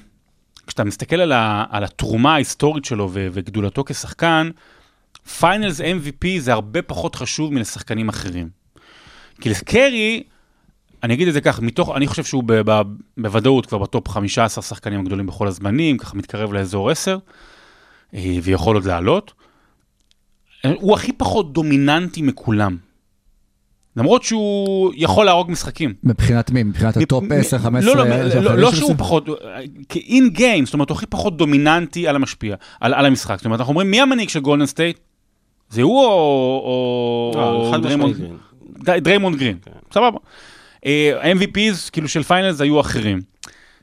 כשאתה מסתכל על, ה, על התרומה ההיסטורית שלו ו, וגדולתו כשחקן, finals MVP זה הרבה פחות חשוב מלשחקנים אחרים. כי לקרי, אני אגיד את זה כך, מתוך, אני חושב שהוא ב, ב, בוודאות כבר ב top 15 שחקנים הגדולים בכל הזמנים, ככה מתקרב לאזור 10, אה, ויכול עוד לעלות. אה, הוא הכי פחות דומיננטי מכולם. למרות שהוא יכול להרוג משחקים. מבחינת מי? מבחינת ה top מ- 10, מ- 15? לא, לא, אה, לא, לא שהוא פחות, כ in game, זאת אומרת, הוא הכי פחות דומיננטי על המשפיע, על, על המשחק. זאת אומרת, אנחנו אומרים, מי המנהיג של גולדן סטייט? זה הוא או, או, או חד משמעית דריימונד גרין? סבבה. אה, ה-MVPs, כאילו של finals, היו אחרים.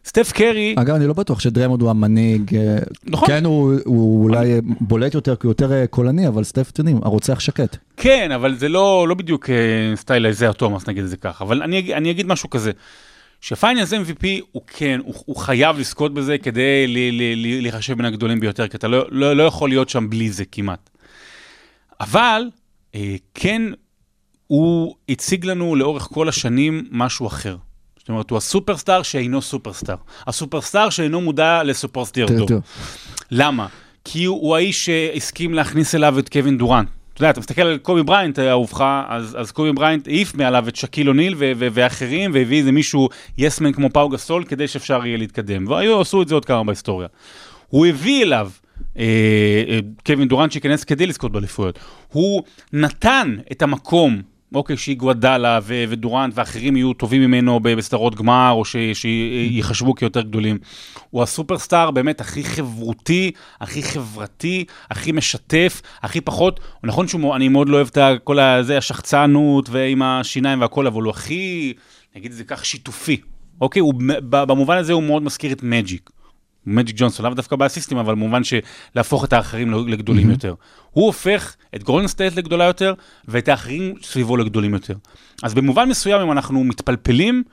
סטף קרי, אגב, אני לא בטוח שדריימונד הוא המנהיג. אה, נכון. כן, הוא הוא אולי בולט יותר, כי הוא יותר אה, קולני, אבל סטף, אתם יודעים, הרוצח שקט. כן, אבל זה לא, לא בדיוק סטייל איזיה תומאס, נגיד את זה ככה. אבל אני, אני אגיד משהו כזה, ש finals MVP הוא כן, הוא, הוא חייב לזכות בזה כדי ל- ל- ל- להיחשב בין הגדולים ביותר, כי אתה לא, לא, לא יכול להיות שם בלי זה כמעט. אבל אה, כן, הוא הציג לנו לאורך כל השנים משהו אחר. זאת אומרת, הוא הסופרסטאר שאינו סופרסטאר. הסופרסטאר שאינו מודע ל superstardom. טוב. למה? כי הוא, האיש שהסכים להכניס אליו את קווין דורנט. אתה יודע, אתה מסתכל על קובי בריינט, אהובך, אז, אז קובי בריינט העיף מעליו את שאקיל אוניל ו- ו- ואחרים, והביא איזה מישהו yes man כמו פאו גסול, כדי שאפשר יהיה להתקדם. והיו שעשו את זה עוד כמה בהיסטוריה. הוא הביא אליו אה, אה, קווין דורנט שייכנס כדי לזכות באליפויות. הוא נתן את המקום, אוקיי, שאיגוודאלה ו- ודורנט ואחרים יהיו טובים ממנו בסדרות גמר, או ש- כיותר גדולים. הוא הסופרסטאר באמת הכי חברותי, הכי חברתי, הכי משתף, הכי פחות, נכון שאני מאוד לא אוהב את כל הזה, השחצנות ועם השיניים והכל, אבל הוא הכי, נגיד את זה כך, שיתופי. אוקיי? הוא, במובן הזה הוא מאוד מזכיר את מג'יק. מג'יק ג'ונסון, לאו דווקא באסיסטים, אבל במובן שלהפוך את האחרים לגדולים יותר. הוא הופך את גולדן סטייט לגדולה יותר, ואת האחרים סביבו לגדולים יותר. אז במובן מסוים, אם אנחנו מתפלפלים,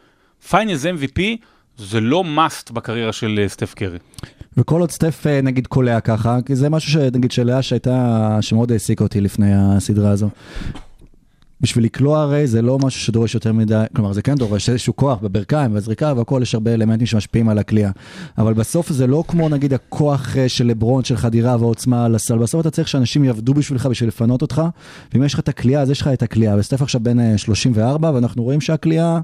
finals MVP זה לא must בקריירה של אה, סטף קרי. וכל עוד סטף אה, נגיד קולע ככה, כי זה משהו שנגיד שלאה שהייתה, שמאוד העסיק אותי לפני הסדרה הזו. בשביל לקלוע הרי זה לא משהו שדורש יותר מדי, כלומר זה כן דורש איזשהו כוח בברכיים והזריקה והכל, יש הרבה אלמנטים שמשפיעים על הקליעה. אבל בסוף זה לא כמו נגיד הכוח אה, של לברון של חדירה ועוצמה על הסל, בסוף אתה צריך שאנשים יעבדו בשבילך בשביל לפנות אותך, ואם יש לך את הקליעה אז יש לך את הקליעה, וסטף עכשיו אה, 34 ואנחנו רואים שהקליעה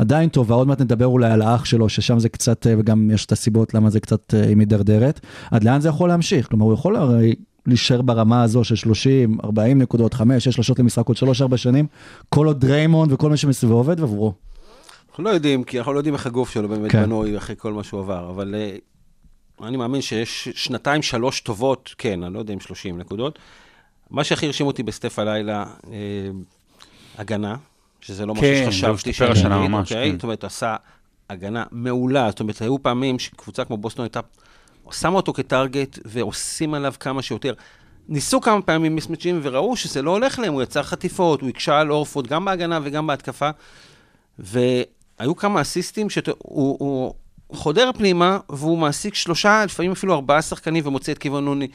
עדיין טובה, עוד מעט נדבר אולי על האח שלו, ששם זה קצת, אה, וגם יש את הסיבות למה זה קצת אה, היא מידרדרת. עד לאן זה יכול להמשיך? כלומר, הוא יכול הרי להישאר ברמה הזו של 30, 40 נקודות, 5, 6 שלושות למשחק עוד 3-4 שנים, כל עוד דריימונד וכל מי שמסביבו עובד ועבורו. אנחנו לא יודעים, כי אנחנו לא יודעים איך הגוף שלו באמת כן. בנוי אחרי כל מה שהוא עבר, אבל אה, אני מאמין שיש שנתיים, שלוש טובות, כן, אני לא יודע אם 30 נקודות. מה שהכי הרשים אותי בסטף הלילה, אה, הגנה, שזה לא כן, משהו זה שחשבתי השתפר השנה שאני אגיד, ממש, אוקיי? כן. זאת אומרת, עשה הגנה מעולה, זאת אומרת, היו פעמים שקבוצה כמו בוסטון הייתה, שמה אותו כטארגט ועושים עליו כמה שיותר. ניסו כמה פעמים מיסמצ'ים וראו שזה לא הולך להם, הוא יצר חטיפות, הוא הקשה על אורפורד גם בהגנה וגם בהתקפה. והיו כמה אסיסטים שהוא הוא חודר פנימה, והוא מעסיק שלושה, לפעמים אפילו ארבעה שחקנים ומוצא את כיוון נוני.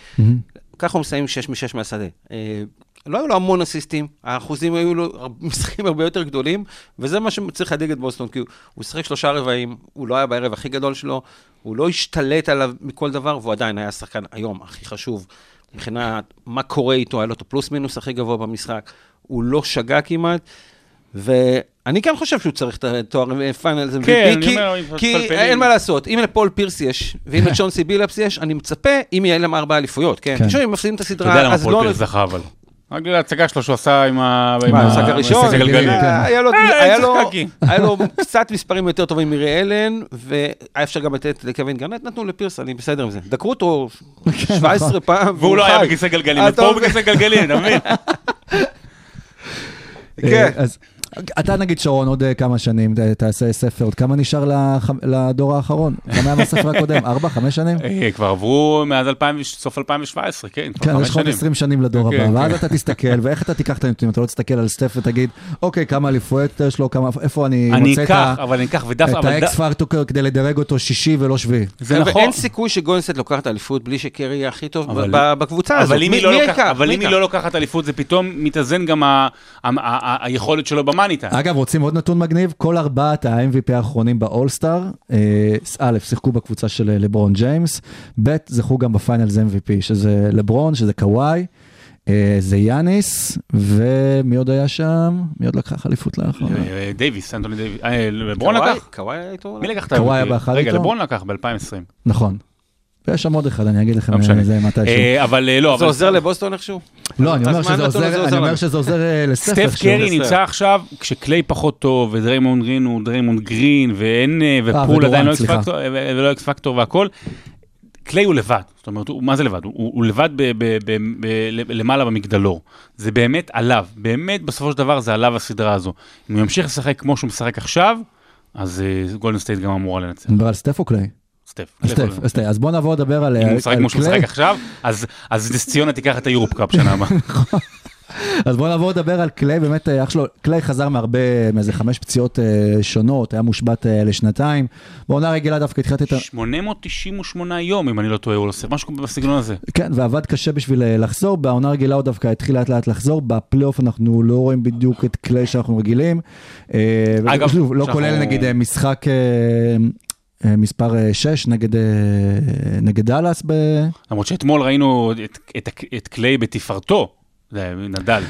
ככה הוא מסיים שש משש מהשדה. לא היו לו המון אסיסטים, האחוזים היו לו משחקים הרבה יותר גדולים, וזה מה שצריך להדאיג את בוסטון, כי הוא- שיחק שלושה רבעים, הוא לא היה בערב הכי גדול שלו, הוא לא השתלט עליו מכל דבר, והוא עדיין היה השחקן היום הכי חשוב. מבחינת מה קורה איתו, היה לו את הפלוס מינוס הכי גבוה במשחק, הוא לא שגה כמעט, ואני כן חושב שהוא צריך את התואר finals MVP, כן, אני כי, אומר, כי מתפלפלים. אין מה לעשות, אם לפול פירס יש, ואם לצ'ונסי בילאפס יש, אני מצפה, אם יהיה להם ארבע אליפויות, כן? כן. אם מפסידים את אתה יודע הסדרה, למה אז פול לא... פירס זכה אבל. רק בגלל ההצגה שלו שהוא עשה עם ה... עם המשחק הראשון? הגלגלים. כן. אה, היה לו- אה, קצת מספרים יותר טובים מרי אלן, והיה אפשר גם לתת לקווין גרנט, נתנו לפירס, אני בסדר עם זה. דקרו אותו 17 פעם, והוא לא היה. בכיסא גלגלים, אה, אז פה הוא. בכיסא גלגלים, אתה מבין? כן. אתה נגיד שרון עוד אה, כמה שנים תעשה ספר, עוד כמה נשאר לדור האחרון? כמה היה מהספר הקודם? ארבע, חמש שנים? אה, כבר עברו מאז 2000 סוף 2017, כן, כבר כן, חמש יש לך עוד שנים. 20 שנים לדור כן, הבא, ואז כן. אתה תסתכל, ואיך אתה תיקח את הנתונים, אתה לא תסתכל על סטף ותגיד, אוקיי, כמה אליפויות יש לו, כמה- איפה אני אני מוצא את אקח, ה- אבל אני אקח, ודווקא, את ה X factor כדי לדרג אותו שישי ולא שביעי. זה נכון. אין סיכוי שגולדנסטייט לוקח את האליפות בלי שקרי יהיה הכי טוב בקבוצה הזאת. אבל אם מי- היא לא לוקחת-? אבל אם היא? לא לוקחת אליפות, זה פתאום מתאזן גם ה- ה- ה- ה- שלו במאניטה. אגב, רוצים עוד נתון מגניב? כל ארבעת ה-MVP האחרונים באולסטאר, אה, א', שיחקו בקבוצה של אה, לברון ג'יימס, ב', זכו גם ב finals MVP, שזה לברון, שזה קוואי, אה, זה יאניס, ומי עוד היה שם? מי עוד לקח אליפות לאחרונה? דייוויס, אנטוני דייוויס. לברון? לקח? קוואי היה איתו? מי לקח את קוואי היה ה-MVP? באחד רגע, איתו? לברון לקח ב-2020. נכון. ויש שם עוד אחד, אני אגיד לכם לא אה. זה מתישהו. אה, אבל אה, לא, זה אבל... עוזר לבוסטון איכשהו? לא, אני אומר שזה עוזר, עוזר אני אומר לנו? שזה עוזר לסטף סטף. קרי. נמצא עכשיו, כשקליי פחות טוב, ודריימונד גרין הוא דריימונד גרין, ואין, ופול עדיין לא X. factor, והכל. קליי הוא לבד, זאת אומרת, הוא, מה זה לבד? הוא, הוא לבד ב, ב, ב, ב, ל- למעלה במגדלור. זה באמת עליו, באמת בסופו של דבר זה עליו הסדרה הזו. אם הוא ימשיך לשחק כמו שהוא משחק עכשיו, אז גולדן סטייט גם אמורה לנצח. נדבר על סטף או קליי? סטף. סטף. אז בוא נעבור לדבר על אם הוא משחק כמו שהוא. משחק עכשיו, אז נס ציונה תיקח את היורופ קאפ שנה הבאה. אז בוא נעבור לדבר על קליי, באמת אה, אח שלו, קליי חזר מהרבה, מאיזה חמש פציעות אה, שונות, היה מושבת אה, לשנתיים. בעונה רגילה דווקא התחילתי את ה... 898 יום, אם אני לא טועה, הוא עושה משהו בסגנון הזה. כן, ועבד קשה בשביל אה, לחזור, בעונה רגילה הוא דווקא התחיל לאט לאט לחזור, בפלייאוף אנחנו לא רואים בדיוק את קליי שאנחנו רגילים. אה, אגב, ושוב, לא שאנחנו- כולל נגיד אה, משחק מספר 6 נגד, אה, נגד דאלאס ב... למרות שאתמול ראינו את, את, את קליי בתפארתו, נדל.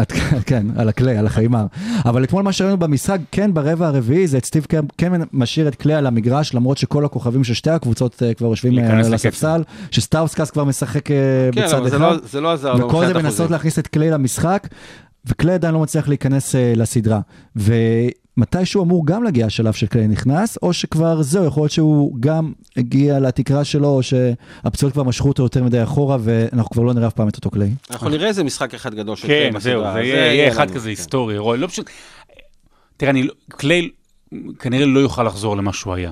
את- כן, על הקליי, על החיימר. אבל אתמול מה שראינו במשחק, כן, ברבע הרביעי, זה את סטיב קר, כן משאיר את קליי על המגרש, למרות שכל הכוכבים של שתי הקבוצות אה, כבר יושבים אה, על. הספסל, שסטאוסקס כבר משחק אה, כן, בצד אבל זה אחד. לא- זה לא עזר לו וכל זה מנסות. להכניס את קליי למשחק, וקליי עדיין לא מצליח להיכנס אה, לסדרה. ומתישהו אמור גם להגיע השלב שקליי נכנס, או שכבר זהו, יכול להיות שהוא גם הגיע לתקרה שלו, או שהפציעות כבר משכו אותו יותר מדי אחורה, ואנחנו כבר לא נראה אף פעם את אותו קליי. אנחנו נראה איזה משחק אחד גדול של כן, קליי זהו, בסדרה. זה יהיה אחד כזה כן. היסטורי, רוי, לא פשוט... תראה, אני, לא- קליי כנראה לא יוכל לחזור למה שהוא היה,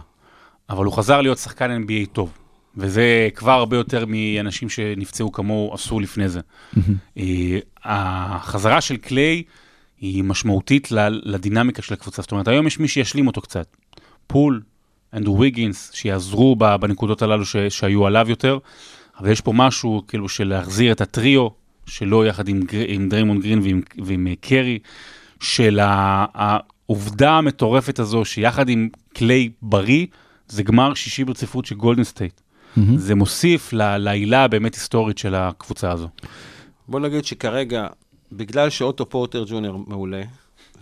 אבל הוא חזר להיות שחקן NBA טוב, וזה כבר הרבה יותר מאנשים שנפצעו כמוהו עשו לפני זה. אה, החזרה של קליי היא משמעותית ל- לדינמיקה של הקבוצה, זאת אומרת, היום יש מי שישלים אותו קצת. פול, אנדרו ויגינס, שיעזרו ב- בנקודות הללו ש, שהיו עליו יותר, אבל יש פה משהו כאילו של להחזיר את הטריו שלו יחד עם, גר- עם דריימונד גרין ועם, ועם אה, קרי, של העובדה המטורפת הזו שיחד עם קליי בריא, זה גמר שישי ברציפות של גולדן סטייט. זה מוסיף ל- להילה הבאמת היסטורית של הקבוצה הזו. בוא נגיד שכרגע, בגלל שאוטו פורטר ג'וניור מעולה,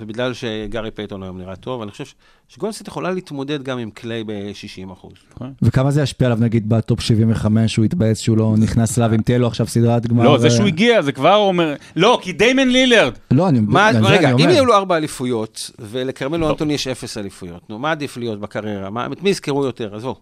ובגלל שגארי פייתון היום נראה טוב, אני חושב ש- שגולדנסטייט יכולה להתמודד גם עם קליי ב-60 אחוז. וכמה זה ישפיע עליו נגיד ב top 75, הוא יתבאס שהוא לא נכנס אליו, אם תהיה לו עכשיו סדרת גמר. לא, זה אה, שהוא הגיע, זה כבר אומר... לא, כי דיימיאן לילארד. לא, אני רגע, אם. יהיו לו ארבע אליפויות, ולכרמלו לא. אנטוני יש אפס אליפויות, נו, מה עדיף להיות בקריירה? מה- את מי יזכרו יותר? עזבו.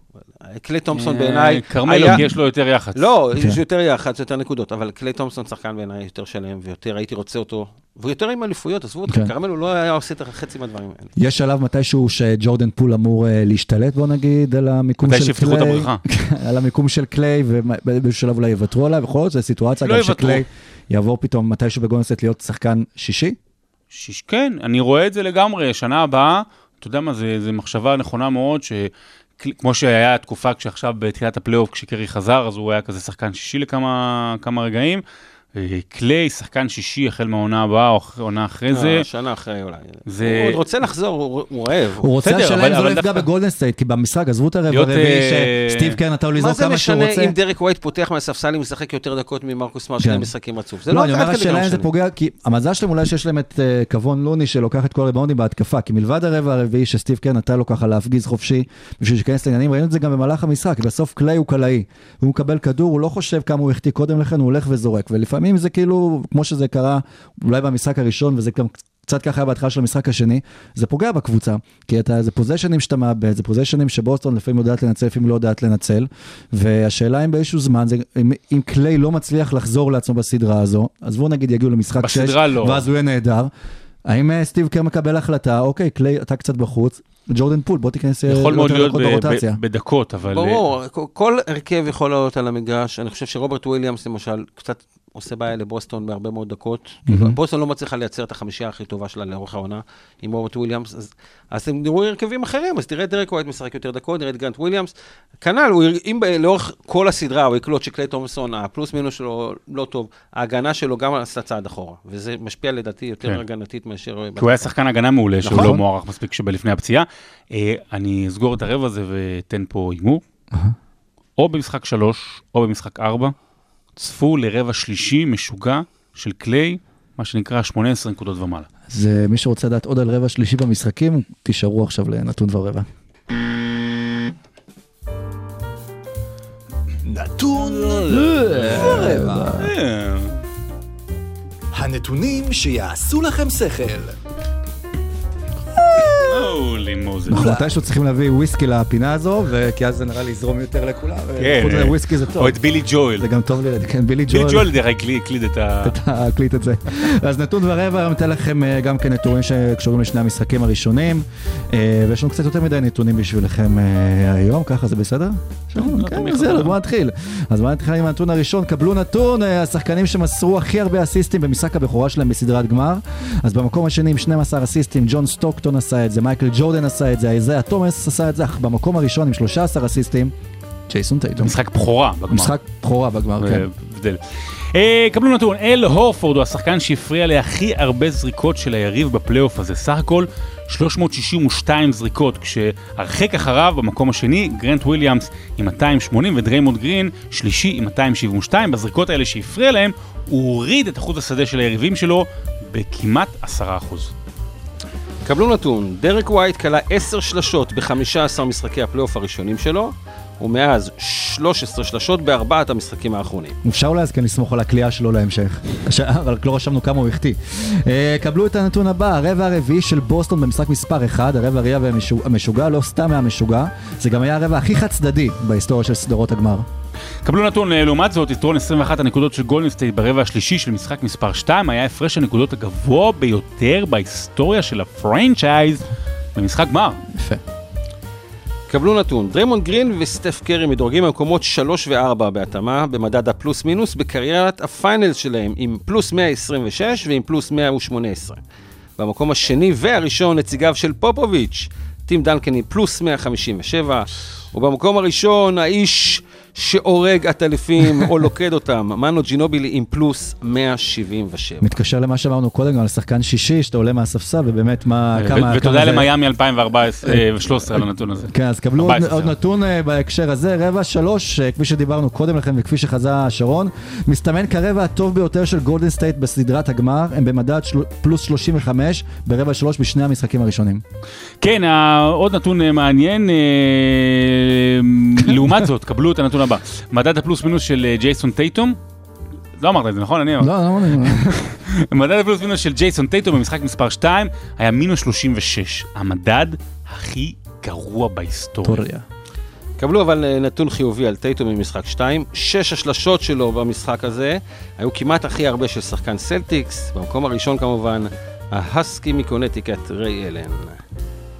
קליי תומפסון אה, בעיניי... כרמלו, יש לו יותר יח"צ. לא, כן. יש יותר יח"צ, יותר נקודות, אבל קליי תומפסון שחקן בעיניי יותר שלם, ויותר הייתי רוצה אותו, ויותר עם אליפויות, עזבו כן. אתכם, כרמלו לא היה עושה את חצי מהדברים האלה. יש שלב מתישהו שג'ורדן פול אמור אה, להשתלט, בוא נגיד, על המיקום מתי של שיפתחו את קליי. הבריכה. על המיקום של קליי, ובאיזשהו שלב אולי יוותרו עליו, יכול להיות, זו סיטואציה לא גם. שקליי יעבור פתאום מתישהו בגולדנסטייט להיות שחקן שישי. שיש, כן, אני רואה את זה לגמרי. שנה הבאה, אתה יודע מה, זה מחשבה נכונה מאוד, שכמו שהיה תקופה כשעכשיו בתחילת הפלייאוף, כשקרי חזר, אז הוא היה כזה שחקן שישי לכמה כמה רגעים. אה, קליי, שחקן שישי החל מהעונה הבאה, או אחרי- עונה אחרי זה. אה, שנה אחרי אולי. זה- הוא עוד רוצה לחזור, הוא אוהב. הוא רוצה, השאלה אבל- אם זה לא יפגע בגולדן סטייט, כי במשחק, עזבו את הרבע הרביעי, אה, שסטיב קר נתן לו מה לזרוק זה כמה שהוא משנה רוצה. אם דרק ווייט פותח מהספסל, אם משחק יותר דקות ממרקוס סמארט, כן. שני משחקים רצוף? זה לא, לא אני אומר, השאלה אם זה משנה. פוגע, כי המזל שלהם אולי שיש להם את קוון לוני שלוקח את כל הריבאונדים בהתקפה, כי מלבד הרבע הרביעי שסטיב קר נתן לו ככה להפגיז חופשי בשביל שייכנס לעניינים, ראינו את זה גם במהלך המשחק, כי בסוף קליי הוא קלעי, הוא מקבל כדור, הוא לא חושב כמה הוא החטיא קודם לכן, הוא הולך וזורק, ולפעמים זה כאילו, כמו שזה קרה אולי במשחק הראשון, וזה גם קצת ככה היה בהתחלה של המשחק השני, זה פוגע בקבוצה, כי אתה, זה פוזשנים שאתה מאבד, זה פוזשנים שבוסטון לפעמים יודעת לנצל, לפעמים לא יודעת לנצל, והשאלה אם באיזשהו זמן, זה, אם, אם קליי לא מצליח לחזור לעצמו בסדרה הזו, אז בואו נגיד יגיעו למשחק 6, בסדרה לא. ואז הוא יהיה נהדר. האם אה, סטיב קר מקבל החלטה, אוקיי, קליי, אתה קצת בחוץ, ג'ורדן פול, בוא תיכנס אה, יכול מאוד להיות ברוטציה. בדקות, אבל... ברור, כל- כל הרכב יכול לעלות על המגרש. אני חושב שרוברט וויליאמס, למשל, קצת עושה בעיה לבוסטון בהרבה מאוד דקות. כאילו, בוסטון לא מצליחה לייצר את החמישייה הכי טובה שלה לאורך העונה עם רוברט וויליאמס, אז- אז הם נראו הרכבים אחרים, אז תראה את דרק ווייט משחק יותר דקות, נראה את גרנט וויליאמס. כנ"ל, אם לאורך כל הסדרה הוא יקלוט שקליי תומפסון, הפלוס מינוס שלו לא טוב, ההגנה שלו גם עשתה צעד אחורה, וזה משפיע לדעתי יותר כן. הגנתית מאשר... כי הוא היה שחקן הגנה מעולה, שהוא נכון. לא מוערך מספיק שבלפני הפציעה. אה, אני אסגור את הרבע הזה ואתן פה הימור. או במשחק 3 או במשחק 4, צפו לרבע שלישי משוגע של קליי, מה שנקרא 18 נקודות ומעלה. אז אה, מי שרוצה לדעת עוד על רבע שלישי במשחקים, תישארו עכשיו לנתון ורבע. נתון ורבע. הנתונים שיעשו לכם שכל. הולי מוזס. אנחנו מתישהו צריכים להביא וויסקי לפינה הזו, וכי אז זה נראה לי יזרום יותר לכולם. כן, חוץ מזה, וויסקי זה טוב. או את בילי ג'ואל. זה גם טוב לי, כן, בילי בילי ג'ואל. ג'ואל דרך הקליד את ה... להקליט את זה. אז נתון ורבע, היום ניתן לכם אה, גם כן נתונים שקשורים לשני המשחקים הראשונים, אה, ויש לנו קצת יותר מדי נתונים בשבילכם אה, היום, ככה זה בסדר? כן, אז חסר. יאללה, בוא נתחיל. אז בוא נתחיל עם הנתון הראשון, קבלו נתון, השחקנים שמסרו הכי הרבה אסיסטים במשחק הבכורה שלהם בסדרת גמר. אז במקום השני עם 12 אסיסטים, ג'ון סטוקטון עשה את זה, מייקל ג'ורדן עשה את זה, איזיה תומאס עשה את זה, אך במקום הראשון עם 13 אסיסטים, ג'ייסון טייטום. משחק בכורה בגמר. משחק בכורה בגמר, כן. הבדל. אה, קבלו נתון, אל הורפורד הוא השחקן שהפריע להכי הרבה זריקות של היריב בפלייאוף הזה. סך הכל 362 זריקות, כשהרחק אחריו במקום השני, גרנט וויליאמס עם 280 ודריימונד גרין שלישי עם 272. בזריקות האלה שהפריע להם, הוא הוריד את אחוז השדה של היריבים שלו בכמעט 10%. קבלו נתון, דרק ווייט קלע 10 שלשות ב-15 משחקי הפלייאוף הראשונים שלו, ומאז 13 שלשות בארבעת המשחקים האחרונים. אפשר אולי אז כן לסמוך על הקליעה שלו להמשך. אבל לא רשמנו כמה הוא החטיא. אה, קבלו את הנתון הבא, הרבע הרביעי של בוסטון במשחק מספר 1, הרבע הרביעי המשוגע, לא סתם היה משוגע, זה גם היה הרבע הכי חד צדדי בהיסטוריה של סדרות הגמר. קבלו נתון, אה, לעומת זאת, יתרון 21 הנקודות של גולדן סטייט ברבע השלישי של משחק מספר 2 היה הפרש הנקודות הגבוה ביותר בהיסטוריה של הפרנצ'ייז במשחק גמר. יפה. קבלו נתון, דריימונד גרין וסטף קרי מדורגים במקומות 3 ו-4 בהתאמה במדד הפלוס מינוס בקריירת הפיינלס שלהם עם פלוס 126 ועם פלוס 118. במקום השני והראשון נציגיו של פופוביץ', טים דנקן עם פלוס 157, ובמקום הראשון, האיש שהורג עטלפים או לוכד אותם, מנו ג'ינובילי עם פלוס 177. מתקשר למה שאמרנו קודם, על שחקן שישי, שאתה עולה מהספסל, ובאמת מה, כמה... ותודה למיאמי 2014 ו-13 על הנתון הזה. כן, אז קבלו עוד, 14, עוד סליחה. נתון אה, בהקשר הזה, רבע שלוש, אה, כפי שדיברנו קודם לכן וכפי שחזה שרון, מסתמן כרבע הטוב ביותר של גולדן סטייט בסדרת הגמר, הם במדד. פלוס 35 ברבע שלוש בשני המשחקים הראשונים. כן, עוד נתון אה, מעניין, לעומת זאת, קבלו את הנתון הבא. מדד הפלוס מינוס של אה, ג'ייסון טייטום, לא אמרת את זה, נכון? אני אמרתי. לא, לא, לא, מדד הפלוס מינוס של ג'ייסון טייטום במשחק מספר 2 היה מינוס 36, המדד הכי גרוע בהיסטוריה. קבלו אבל אה, נתון חיובי על טייטום ממשחק 2, שש השלשות שלו במשחק הזה היו כמעט הכי הרבה של שחקן סלטיקס, במקום הראשון כמובן, ההאסקי מקונטיקט ריי אלן.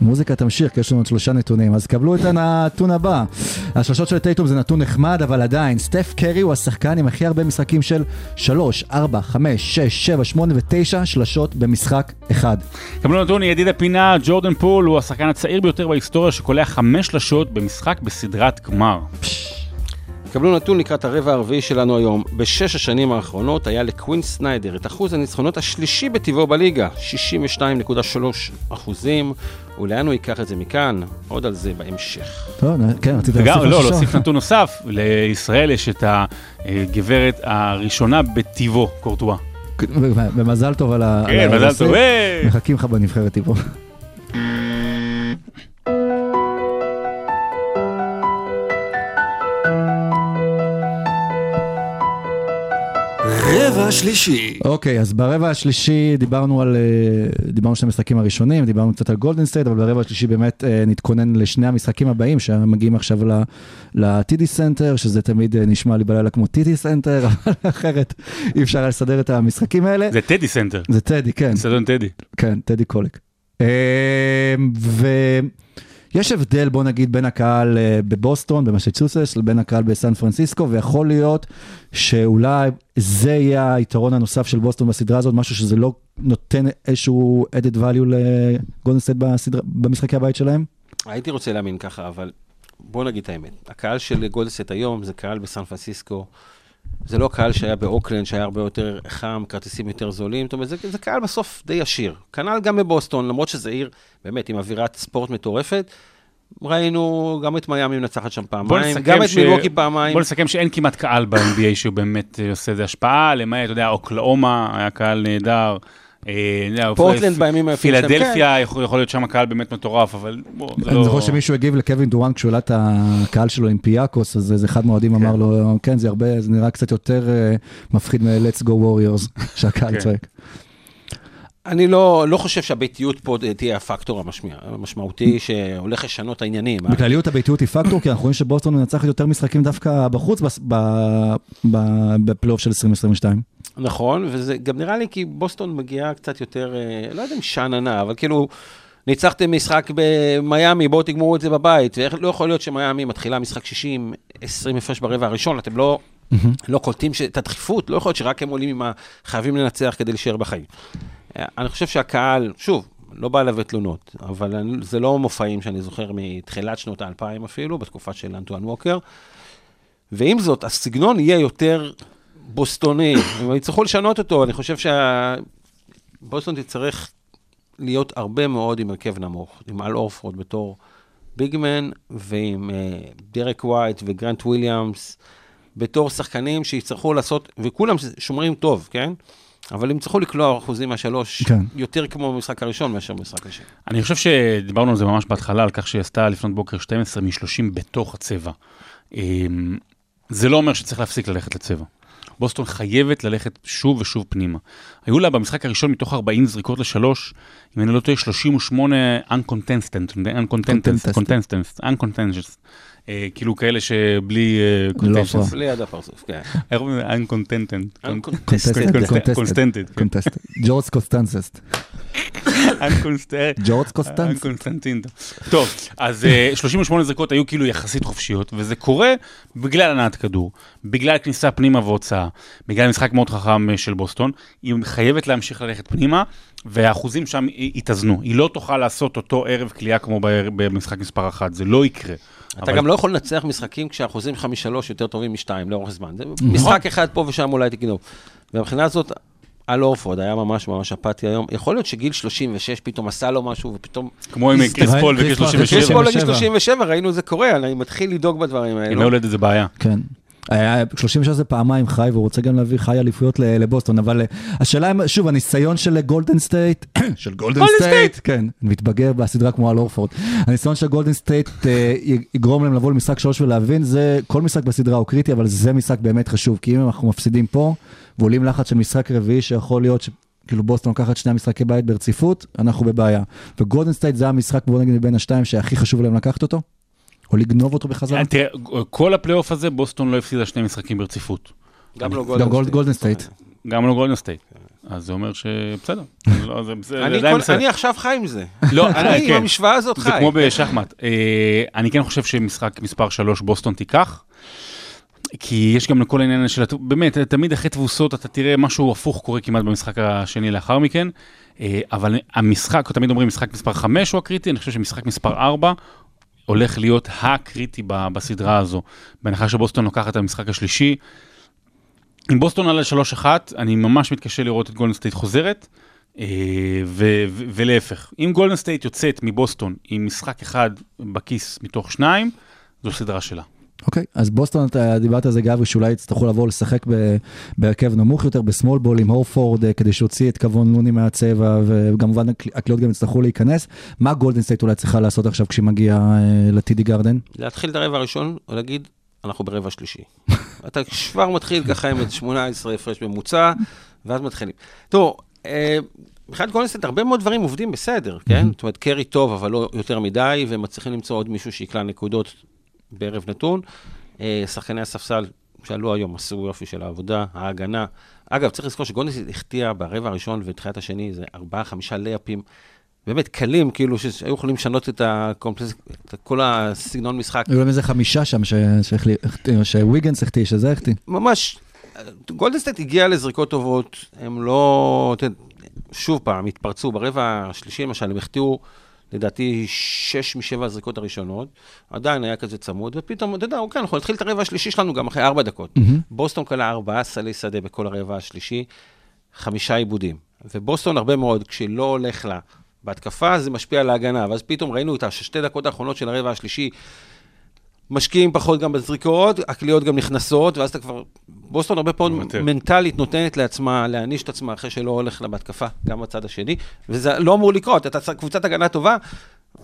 מוזיקה תמשיך, כי יש לנו עוד שלושה נתונים. אז קבלו את הנתון הבא. השלשות של טייטום זה נתון נחמד, אבל עדיין, סטף קרי הוא השחקן עם הכי הרבה משחקים של 3, 4, 5, 6, 7, 8 ו-9 שלשות במשחק אחד. קבלו נתון ידיד הפינה, ג'ורדן פול הוא השחקן הצעיר ביותר בהיסטוריה שקולע חמש שלשות במשחק בסדרת גמר. קבלו נתון לקראת הרבע הרביעי שלנו היום. בשש השנים האחרונות היה לקווין סניידר את אחוז הניצחונות השלישי בטיבו בליגה, 62.3 אחוזים, ולאן הוא ייקח את זה מכאן? עוד על זה בהמשך. טוב, כן, רצית וגם, להוסיף לא, משהו? להוסיף נתון נוסף, לישראל יש את הגברת הראשונה בטיבו, קורטואה. ומזל טוב על ה... כן, מזל. טוב. מחכים לך בנבחרת טיפו. רבע שלישי. אוקיי, אז ברבע השלישי דיברנו על, אה, דיברנו על שני המשחקים הראשונים, דיברנו קצת על גולדן סטייט, אבל ברבע השלישי באמת אה, נתכונן לשני המשחקים הבאים, שמגיעים עכשיו ל-TD Center, שזה תמיד אה, נשמע לי בלילה כמו טדי סנטר, אבל אחרת אי אפשר היה לסדר את המשחקים האלה. זה טדי סנטר, זה טדי, כן. אצטדיון טדי. כן, טדי קולק. אה, ויש הבדל, בוא נגיד, בין הקהל אה, בבוסטון, במסצ'וסס, לבין הקהל בסן פרנסיסקו, ויכול להיות שאולי זה יהיה היתרון הנוסף של בוסטון בסדרה הזאת, משהו שזה לא נותן איזשהו added value לגולדן סטייט בסדרה- במשחקי הבית שלהם? הייתי רוצה להאמין ככה, אבל בוא נגיד את האמת. הקהל של גולדסט היום זה קהל בסן פרנסיסקו. זה לא קהל שהיה באוקלנד, שהיה הרבה יותר חם, כרטיסים יותר זולים. זאת אומרת, זה, זה קהל בסוף די עשיר. כנ"ל גם בבוסטון, למרות שזה עיר באמת עם אווירת ספורט מטורפת. ראינו גם את מיאמי מנצחת שם פעמיים, גם את ש- מילווקי פעמיים. בוא נסכם שאין כמעט קהל ב-NBA שהוא באמת אה, עושה איזה השפעה, למעט, אתה יודע, אוקלהומה היה קהל נהדר. אה, אני יודע, פורטלנד בימים היפים שלהם, פילדלפיה, יכול להיות שם הקהל באמת מטורף, אבל בוא, זה אני לא... זוכר שמישהו הגיב לקווין דורן כשהוא העלה את הקהל שלו עם פיאקוס, אז איזה אחד מהאוהדים אמר לו, כן, זה הרבה, זה נראה קצת יותר אה, מפחיד מ-Let's Go Warriors, שהקהל כן. צועק. אני לא, לא חושב שהביתיות פה תהיה הפקטור המשמיע, המשמעותי שהולך לשנות העניינים. בכלליות הביתיות היא פקטור, כי אנחנו רואים שבוסטון מנצחת יותר משחקים דווקא בחוץ בפלייאוף של 2022. נכון, וזה גם נראה לי כי בוסטון מגיעה קצת יותר, אה, לא יודע אם שאננה, אבל כאילו, ניצחתם משחק במיאמי, בואו תגמרו את זה בבית. ואיך לא יכול להיות שמיאמי מתחילה משחק 60, 20 הפרש ברבע הראשון, אתם לא, לא קולטים את הדחיפות, לא יכול להיות שרק הם עולים עם ה... חייבים לנצח כדי להישאר בחיים. אני חושב שהקהל, שוב, לא בא אליו תלונות, אבל אני, זה לא מופעים שאני זוכר מתחילת שנות האלפיים אפילו, בתקופה של אנטואן ווקר. ועם זאת, הסגנון יהיה יותר בוסטוני, הם יצטרכו לשנות אותו, אני חושב שבוסטון תצטרך להיות הרבה מאוד עם הרכב נמוך, עם אל הורפורד בתור big man, ועם אה, דרק ווייט וגרנט וויליאמס, בתור שחקנים שיצטרכו לעשות, וכולם שומרים טוב, כן? אבל הם יצטרכו לקלוע אחוזים מהשלוש, כן. יותר כמו במשחק הראשון מאשר במשחק השני. אני חושב שדיברנו על זה ממש בהתחלה, על כך שהיא עשתה לפנות בוקר 12 מ-30 בתוך הצבע. אמ, זה לא אומר שצריך להפסיק ללכת לצבע. בוסטון חייבת ללכת שוב ושוב פנימה. היו לה במשחק הראשון מתוך 40 זריקות לשלוש, אם אני לא טועה, 38 uncontested, uncontested, contested. uncontested, uncontested, כאילו כאלה שבלי אה, זה לא. הפרעה. ליד הפרצוף, כן. איך אומרים? uncontested. Uncontested. Contested. Contested. Contested. ג'ורג' קוסטנססט. ג'ורג' קוסטנזה. טוב, אז אה, 38 זריקות היו כאילו יחסית חופשיות, וזה קורה בגלל הנעת כדור, בגלל כניסה פנימה והוצאה, בגלל משחק מאוד חכם אה, של בוסטון, היא חייבת להמשיך ללכת פנימה, והאחוזים שם יתאזנו. היא לא תוכל לעשות אותו ערב קליעה כמו במשחק מספר אחת, זה לא יקרה. אתה גם לא יכול לנצח משחקים כשהאחוזים שלך משלוש יותר טובים משתיים לאורך זמן. זה משחק אחד פה ושם אולי תגנוב. ומבחינה הזאת, אל הורפורד היה ממש ממש אפתי היום. יכול להיות שגיל 36 פתאום עשה לו משהו ופתאום... כמו עם קריס פול קריס וגיל פול, 37. יש פה לגיל 37. 37, ראינו זה קורה, אני מתחיל לדאוג בדברים האלו. הולדת זה בעיה. כן. היה 36 זה פעמיים חי, והוא רוצה גם להביא חי אליפויות לבוסטון, אבל אה, השאלה שוב, הניסיון של גולדן סטייט, של גולדן סטייט, כן, מתבגר בסדרה כמו אל הורפורד. הניסיון של גולדן סטייט אה, יגרום להם לבוא למשחק שלוש ולהבין, זה, כל משחק בסדרה הוא קריטי, אבל זה משחק באמת חשוב, כי אם אנחנו מפסידים פה, ועולים לחץ של משחק רביעי, שיכול להיות ש... כאילו בוסטון לוקחת שני משחקי בית ברציפות, אנחנו בבעיה. וגולדן סטייט זה המשחק, בוא נגיד, מבין השתיים שהכי חשוב להם לקחת אותו, או לגנוב אותו בחזרה. תראה, כל הפלייאוף הזה, בוסטון לא הפסידה שני משחקים ברציפות. גם לא גולדן סטייט. גם לא גולדן סטייט. אז זה אומר שבסדר. לא, זה בסדר, אני עכשיו חי עם זה. לא, אני עם כן. המשוואה הזאת זה חי. כמו בשחמט. אה, אני כן חושב שמשחק מספר 3 בוסטון תיקח. כי יש גם לכל העניין של, באמת, תמיד אחרי תבוסות אתה תראה משהו הפוך קורה כמעט במשחק השני לאחר מכן. אה, אבל המשחק, תמיד אומרים משחק מספר 5 הוא הקריטי, אני חושב שמשחק מספר 4 הולך להיות הקריטי בסדרה הזו. בהנחה שבוסטון לוקחת את המשחק השלישי. אם בוסטון עולה 3-1, אני ממש מתקשה לראות את גולדן סטייט חוזרת. אה, ו- ו- ולהפך, אם גולדן סטייט יוצאת מבוסטון עם משחק אחד בכיס מתוך שניים, זו סדרה שלה. אוקיי, אז בוסטון, אתה דיברת על זה גברי, שאולי יצטרכו לבוא לשחק בהרכב נמוך יותר, ב small ball עם הורפורד, אה, כדי שיוציא את קבון לוני מהצבע, וכמובן הקל- הקליעות גם יצטרכו להיכנס. מה גולדן סטייט אולי צריכה לעשות עכשיו כשהיא מגיעה אה, לטידי גרדן? להתחיל את הרבע הראשון, או להגיד, אנחנו ברבע שלישי. אתה כבר מתחיל ככה עם איזה 18 הפרש ממוצע, ואז מתחילים. תראו, אה, מבחינת גולדנסטייט, הרבה מאוד דברים עובדים בסדר, כן? זאת אומרת, קרי טוב, אבל לא יותר מדי, ומצליחים למצוא עוד מישהו שיקלע נקודות בערב נתון. אה, שחקני הספסל שעלו היום עשו יופי של העבודה, ההגנה. אגב, צריך לזכור שגולדנסטייט החטיאה ברבע הראשון ותחילת השני, זה ארבעה, חמישה לייאפים. באמת קלים, כאילו, שהיו יכולים לשנות את הקומפלס... את כל הסגנון משחק. היו להם איזה חמישה שם שוויגינס החטיא, שזה החטיא. ממש, גולדנסטייט הגיע לזריקות טובות, הם לא, שוב פעם, התפרצו ברבע השלישי למשל, הם החטיאו לדעתי שש משבע הזריקות הראשונות, עדיין היה כזה צמוד, ופתאום, אתה יודע, אוקיי, אנחנו נתחיל את הרבע השלישי שלנו גם אחרי ארבע דקות. בוסטון קלעה ארבעה סלי שדה בכל הרבע השלישי, חמישה עיבודים. ובוסטון הרבה מאוד, כשלא הולך לה בהתקפה, זה משפיע על ההגנה, ואז פתאום ראינו את השתי דקות האחרונות של הרבע השלישי, משקיעים פחות גם בזריקות, הקליעות גם נכנסות, ואז אתה כבר... בוסטון הרבה פעמים. מנטלית נותנת לעצמה להעניש את עצמה אחרי שלא הולך לה בהתקפה, גם בצד השני, וזה לא אמור לקרות, אתה קבוצת הגנה טובה,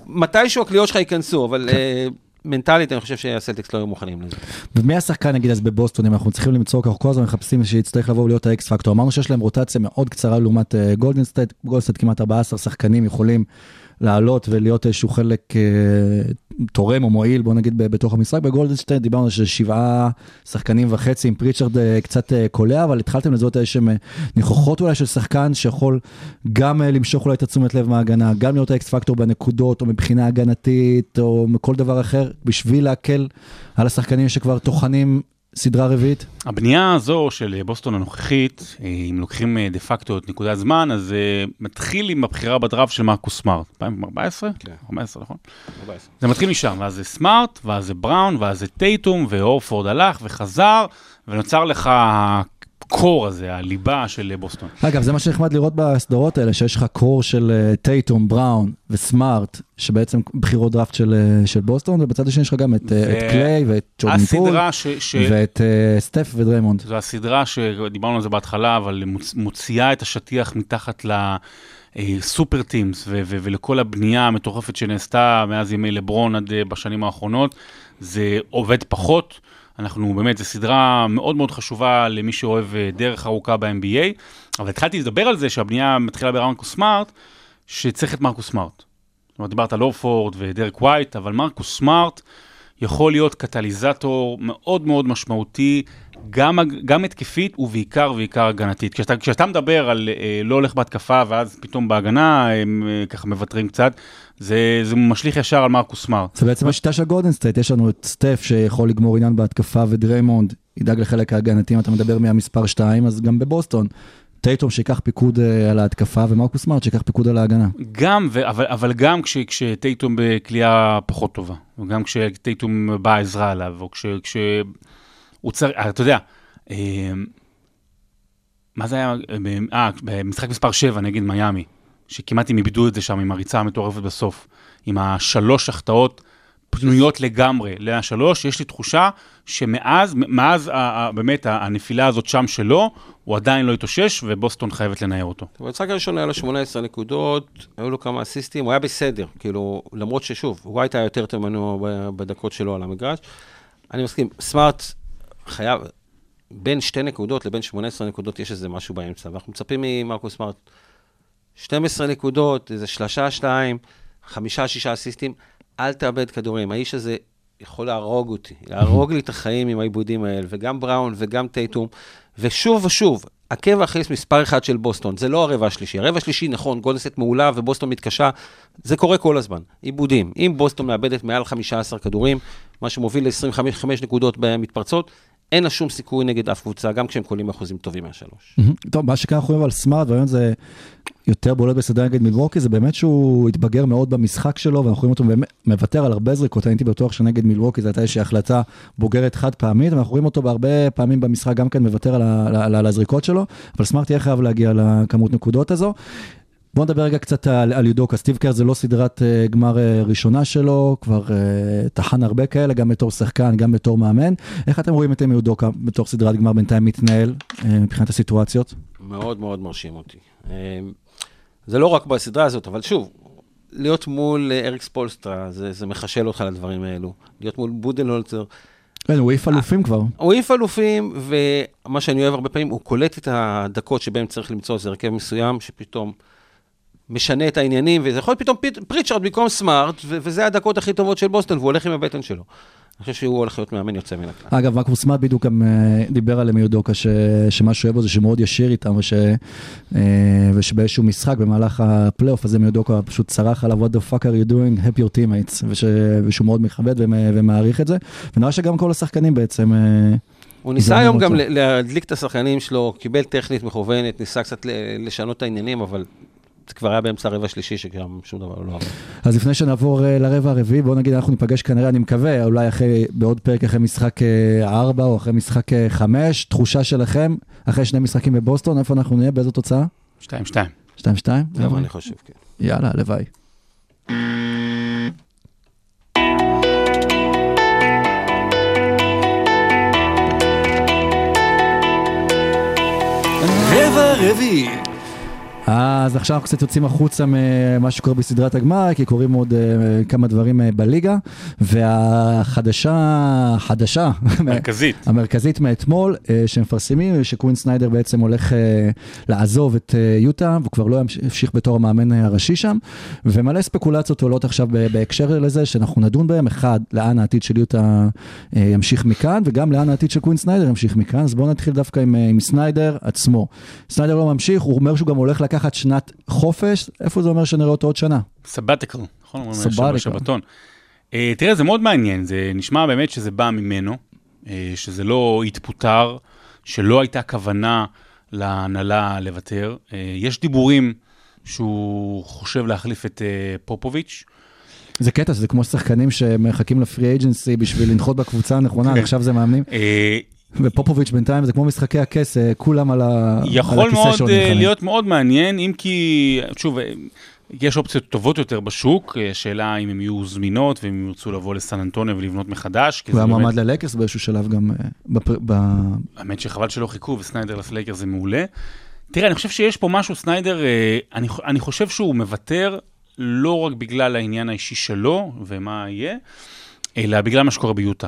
מתישהו הקליעות שלך ייכנסו, אבל אה, מנטלית אני חושב שהסלטיקס לא היו מוכנים לזה. ומי השחקן נגיד אז בבוסטון, אם אנחנו צריכים למצוא, כי אנחנו כל הזמן מחפשים שיצטרך לבוא ולהיות ה X factor. אמרנו שיש להם רוטציה מאוד קצרה לעומת אה, גולדן סטייט, גולדן סטייט כמעט 14 שחקנים יכולים לעלות ולהיות איזשהו חלק אה, תורם או מועיל, בוא נגיד, בתוך המשחק. בגולדן סטייט דיברנו של שבעה שחקנים וחצי, עם פריצ'רד אה, קצת אה, קולע, אבל התחלתם לזהות איזשהם ניחוחות אולי של שחקן שיכול גם למשוך אולי את התשומת לב מההגנה, גם להיות ה X factor בנקודות, או מבחינה הגנתית, או מכל דבר אחר, בשביל להקל על השחקנים שכבר טוחנים סדרה רביעית. הבנייה הזו של בוסטון הנוכחית, אה, אם לוקחים אה, דה פקטו את נקודת זמן, אז אה, מתחיל עם הבחירה בדראפט של מרקוס סמארט. 2014? כן. 15, נכון? זה מתחיל משם, ואז זה סמארט, ואז זה בראון, ואז זה טייטום, והורפורד הלך וחזר, ונוצר לך ה core הזה, הליבה של בוסטון. אגב, זה מה שנחמד לראות בסדרות האלה, שיש לך core של אה, טייטום, בראון וסמארט, שבעצם בחירות דראפט של, אה, של בוסטון, ובצד השני יש לך גם את, אה, ו- את קליי ואת ג'ורדן פול, ש... ש... ואת אה, סטף ודריימונד. זו הסדרה שדיברנו על זה בהתחלה, אבל מוצ... מוציאה את השטיח מתחת לסופר טימס ו- ו- ולכל הבנייה המטורפת שנעשתה מאז ימי לברון עד אה, בשנים האחרונות. זה עובד פחות. אנחנו באמת, זו סדרה מאוד מאוד חשובה למי שאוהב אה, דרך ארוכה ב-NBA, אבל התחלתי לדבר על זה שהבנייה מתחילה ברמקוס סמארט, שצריך את מרקוס סמארט. זאת אומרת, דיברת על אורפורד ודרק ווייט, אבל מרקוס סמארט יכול להיות קטליזטור מאוד מאוד משמעותי גם, גם התקפית ובעיקר ובעיקר הגנתית. כשאתה, כשאתה מדבר על אה, לא הולך בהתקפה ואז פתאום בהגנה הם אה, ככה מוותרים קצת, זה, זה משליך ישר על מרקוס סמארט. זה בעצם השיטה של גולדן סטייט, יש לנו את סטף שיכול לגמור עניין בהתקפה ודריימונד ידאג לחלק ההגנתי, אם אתה מדבר מהמספר 2, אז גם בבוסטון. טייטום שיקח פיקוד אה, על ההתקפה ומרקוס סמארט שיקח פיקוד על ההגנה. גם, ו, אבל, אבל גם כש, כשטייטום בכלייה פחות טובה, וגם כשטייטום באה עזרה עליו, או כש... כש הוא צריך, אתה יודע, אה, מה זה היה, אה, במשחק מספר 7 נגד מיאמי, שכמעט הם איבדו את זה שם עם הריצה המטורפת בסוף, עם השלוש החטאות פנויות לגמרי לשלוש, יש לי תחושה שמאז, מאז באמת הנפילה הזאת שם שלו, הוא עדיין לא התאושש, ובוסטון חייבת לנער אותו. במשחק הראשון היה לו 18 נקודות, היו לו כמה אסיסטים, הוא היה בסדר, כאילו, למרות ששוב, ווייט היה יותר ב- בדקות שלו על המגרש. אני מסכים, סמארט חייב, בין שתי נקודות לבין 18 נקודות יש איזה משהו באמצע, ואנחנו מצפים ממרקוס סמארט 12 נקודות, איזה שלושה, שתיים, חמישה, שישה אסיסטים, אל תאבד כדורים. האיש הזה יכול להרוג אותי, להרוג לי את החיים עם העיבודים האלה, וגם בראון וגם טייטום, ושוב ושוב, עקב אכילס מספר אחד של בוסטון, זה לא הרבע השלישי. הרבע השלישי, נכון, גולדסט מעולה ובוסטון מתקשה, זה קורה כל הזמן. איבודים. אם בוסטון מאבדת מעל 15 כדורים, מה שמוביל ל-25 נקודות במתפרצות, אין לה שום סיכוי נגד אף קבוצה, גם כשהם קולעים אחוזים טובים מהשלוש. טוב, מה שכאן אנחנו רואים על סמארט, והיום זה יותר בולט בסדרה נגד מילווקי, זה באמת שהוא התבגר מאוד במשחק שלו, ואנחנו רואים אותו מוותר על הרבה זריקות, הייתי בטוח שנגד מילווקי זו הייתה איזושהי החלטה בוגרת חד פעמית, ואנחנו רואים אותו בהרבה פעמים במשחק גם כן מוותר על הזריקות שלו, אבל סמארט יהיה חייב להגיע לכמות נקודות הזו. בוא נדבר רגע קצת על, על יודוקה, סטיב קר זה לא סדרת uh, גמר uh, ראשונה שלו, כבר uh, טחן הרבה כאלה, גם בתור שחקן, גם בתור מאמן. איך אתם רואים את אמי יודוקה בתור סדרת גמר בינתיים מתנהל uh, מבחינת הסיטואציות? מאוד מאוד מרשים אותי. אה, זה לא רק בסדרה הזאת, אבל שוב, להיות מול אה, אריקס פולסטרה, זה, זה מחשל אותך לדברים האלו. להיות מול בודנהולצר. כן, הוא העיף אלופים כבר. הוא העיף אלופים, ומה שאני אוהב הרבה פעמים, הוא קולט את הדקות שבהן צריך למצוא איזה הרכב מסוים, שפתאום משנה את העניינים, וזה יכול להיות פתאום פיט, פריצ'רד במקום סמארט, ו- וזה הדקות הכי טובות של בוסטון, והוא הולך עם הבטן שלו. אני חושב שהוא הולך להיות מאמן יוצא מן הכלל. אגב, מרקוס סמארט בדיוק גם אה, דיבר על אימה יודוקה, ש- שמה שהוא אוהב בו זה שמאוד ישיר איתם, וש- אה, ושבאיזשהו משחק במהלך הפלייאוף הזה אימה יודוקה פשוט צרח עליו, what the fuck are you doing, help your teammates, וש- ושהוא מאוד מכבד ומ- ומעריך את זה, ונראה שגם כל השחקנים בעצם... אה, הוא ניסה היום גם להדליק את השחקנים שלו, קיבל טכנית מכוונת, ניסה קצת לשנות את העניינים, אבל זה כבר היה באמצע הרבע השלישי, שגם שום דבר לא עבר. אז לפני שנעבור אה, לרבע הרביעי, בואו נגיד אנחנו ניפגש כנראה, אני מקווה, אולי אחרי, בעוד פרק אחרי משחק 4 או אחרי משחק 5, תחושה שלכם, אחרי שני משחקים בבוסטון, איפה אנחנו נהיה, באיזו תוצאה? 2-2. 2-2? גם אני חושב, כן. יאללה, הלוואי. רבע רביעי. אז עכשיו אנחנו קצת יוצאים החוצה ממה שקורה בסדרת הגמר, כי קורים עוד uh, כמה דברים uh, בליגה, והחדשה, החדשה, מרכזית. המרכזית מאתמול, uh, שמפרסמים, שקווין סניידר בעצם הולך uh, לעזוב את אה, יוטה, והוא כבר לא ימשיך בתור המאמן הראשי שם, ומלא ספקולציות עולות עכשיו בהקשר לזה, שאנחנו נדון בהם, אחד, לאן העתיד של יוטה אה, ימשיך מכאן, וגם לאן העתיד של קווין סניידר ימשיך מכאן, אז בואו נתחיל דווקא עם, עם סניידר עצמו. סניידר לא ממשיך, הוא אומר שהוא גם הולך לקחת שנת חופש, איפה זה אומר שנראה אותו עוד שנה? sabbatical, נכון? sabbatical. שבתון. אה, תראה, זה מאוד מעניין, זה נשמע באמת שזה בא ממנו, אה, שזה לא התפוטר, שלא הייתה כוונה להנהלה לוותר. אה, יש דיבורים שהוא חושב להחליף את פופוביץ'. זה קטע, זה כמו שחקנים שמחכים לפרי אייג'נסי בשביל לנחות בקבוצה הנכונה, כן. עכשיו זה מאמנים. אה, ופופוביץ' בינתיים זה כמו משחקי הכס, אה, כולם על, ה... על יכול הכיסא מאוד שלו אה, נלחמים. להיות מאוד מעניין, אם כי, שוב, אה, יש אופציות טובות יותר בשוק, אה, השאלה אם הן יהיו זמינות ואם ירצו לבוא לסן אנטוניו ולבנות מחדש. הוא היה באמת- מועמד ללקרס באיזשהו שלב גם אה, בפר... ב... האמת שחבל שלא חיכו, וסניידר לפלייקר זה מעולה. תראה, אני חושב שיש פה משהו, סניידר, אה, אני, אני חושב שהוא מוותר לא רק בגלל העניין האישי שלו ומה יהיה, אלא בגלל מה שקורה ביוטה.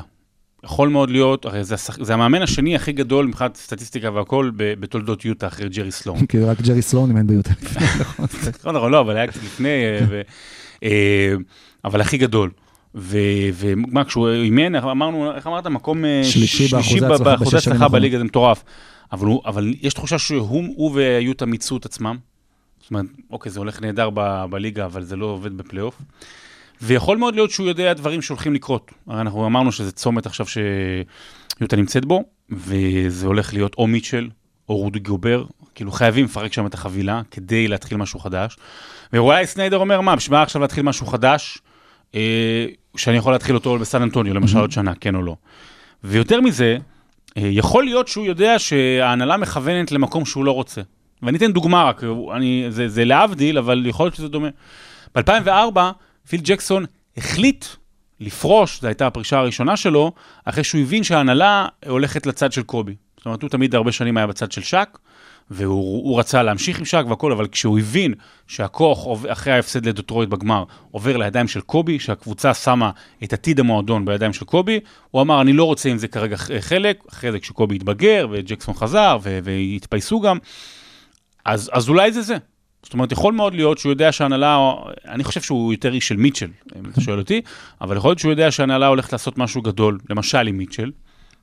יכול מאוד להיות, הרי זה, השח- זה המאמן השני הכי גדול מבחינת סטטיסטיקה והכל ב- בתולדות יוטה אחרי ג'רי סלון. כי רק ג'רי סלון אימן ביוטה. נכון, נכון, לא, אבל היה קצת לפני, אה, ו- אה, אבל הכי גדול. ו- ומה, כשהוא אימן, אמרנו, איך אמרת, מקום אה, שלישי באחוזי הצלחה. בליגה, זה מטורף. אבל, הוא, אבל יש תחושה שהוא הוא ויוטה מיצו את עצמם. זאת אומרת, אוקיי, זה הולך נהדר ב- בליגה, אבל זה לא עובד בפלייאוף. ויכול מאוד להיות שהוא יודע דברים שהולכים לקרות. הרי אנחנו אמרנו שזה צומת עכשיו שיוטה נמצאת בו, וזה הולך להיות או מיטשל או רודי גובר, כאילו חייבים לפרק שם את החבילה כדי להתחיל משהו חדש. ואולי סניידר אומר, מה, בשביל מה עכשיו להתחיל משהו חדש, אה, שאני יכול להתחיל אותו בסן אנטוניו, למשל עוד שנה, כן או לא. ויותר מזה, אה, יכול להיות שהוא יודע שההנהלה מכוונת למקום שהוא לא רוצה. ואני אתן דוגמה רק, אני, זה, זה להבדיל, אבל יכול להיות שזה דומה. ב-2004, פיל ג'קסון החליט לפרוש, זו הייתה הפרישה הראשונה שלו, אחרי שהוא הבין שההנהלה הולכת לצד של קובי. זאת אומרת, הוא תמיד הרבה שנים היה בצד של שק, והוא הוא רצה להמשיך עם שק והכל, אבל כשהוא הבין שהכוח אחרי ההפסד לדוטרויט בגמר עובר לידיים של קובי, שהקבוצה שמה את עתיד המועדון בידיים של קובי, הוא אמר, אני לא רוצה עם זה כרגע חלק, אחרי זה כשקובי התבגר וג'קסון חזר והתפייסו גם, אז, אז אולי זה זה. זאת אומרת, יכול מאוד להיות שהוא יודע שההנהלה, אני חושב שהוא יותר איש של מיטשל, אם אתה שואל אותי, אבל יכול להיות שהוא יודע שההנהלה הולכת לעשות משהו גדול, למשל עם מיטשל,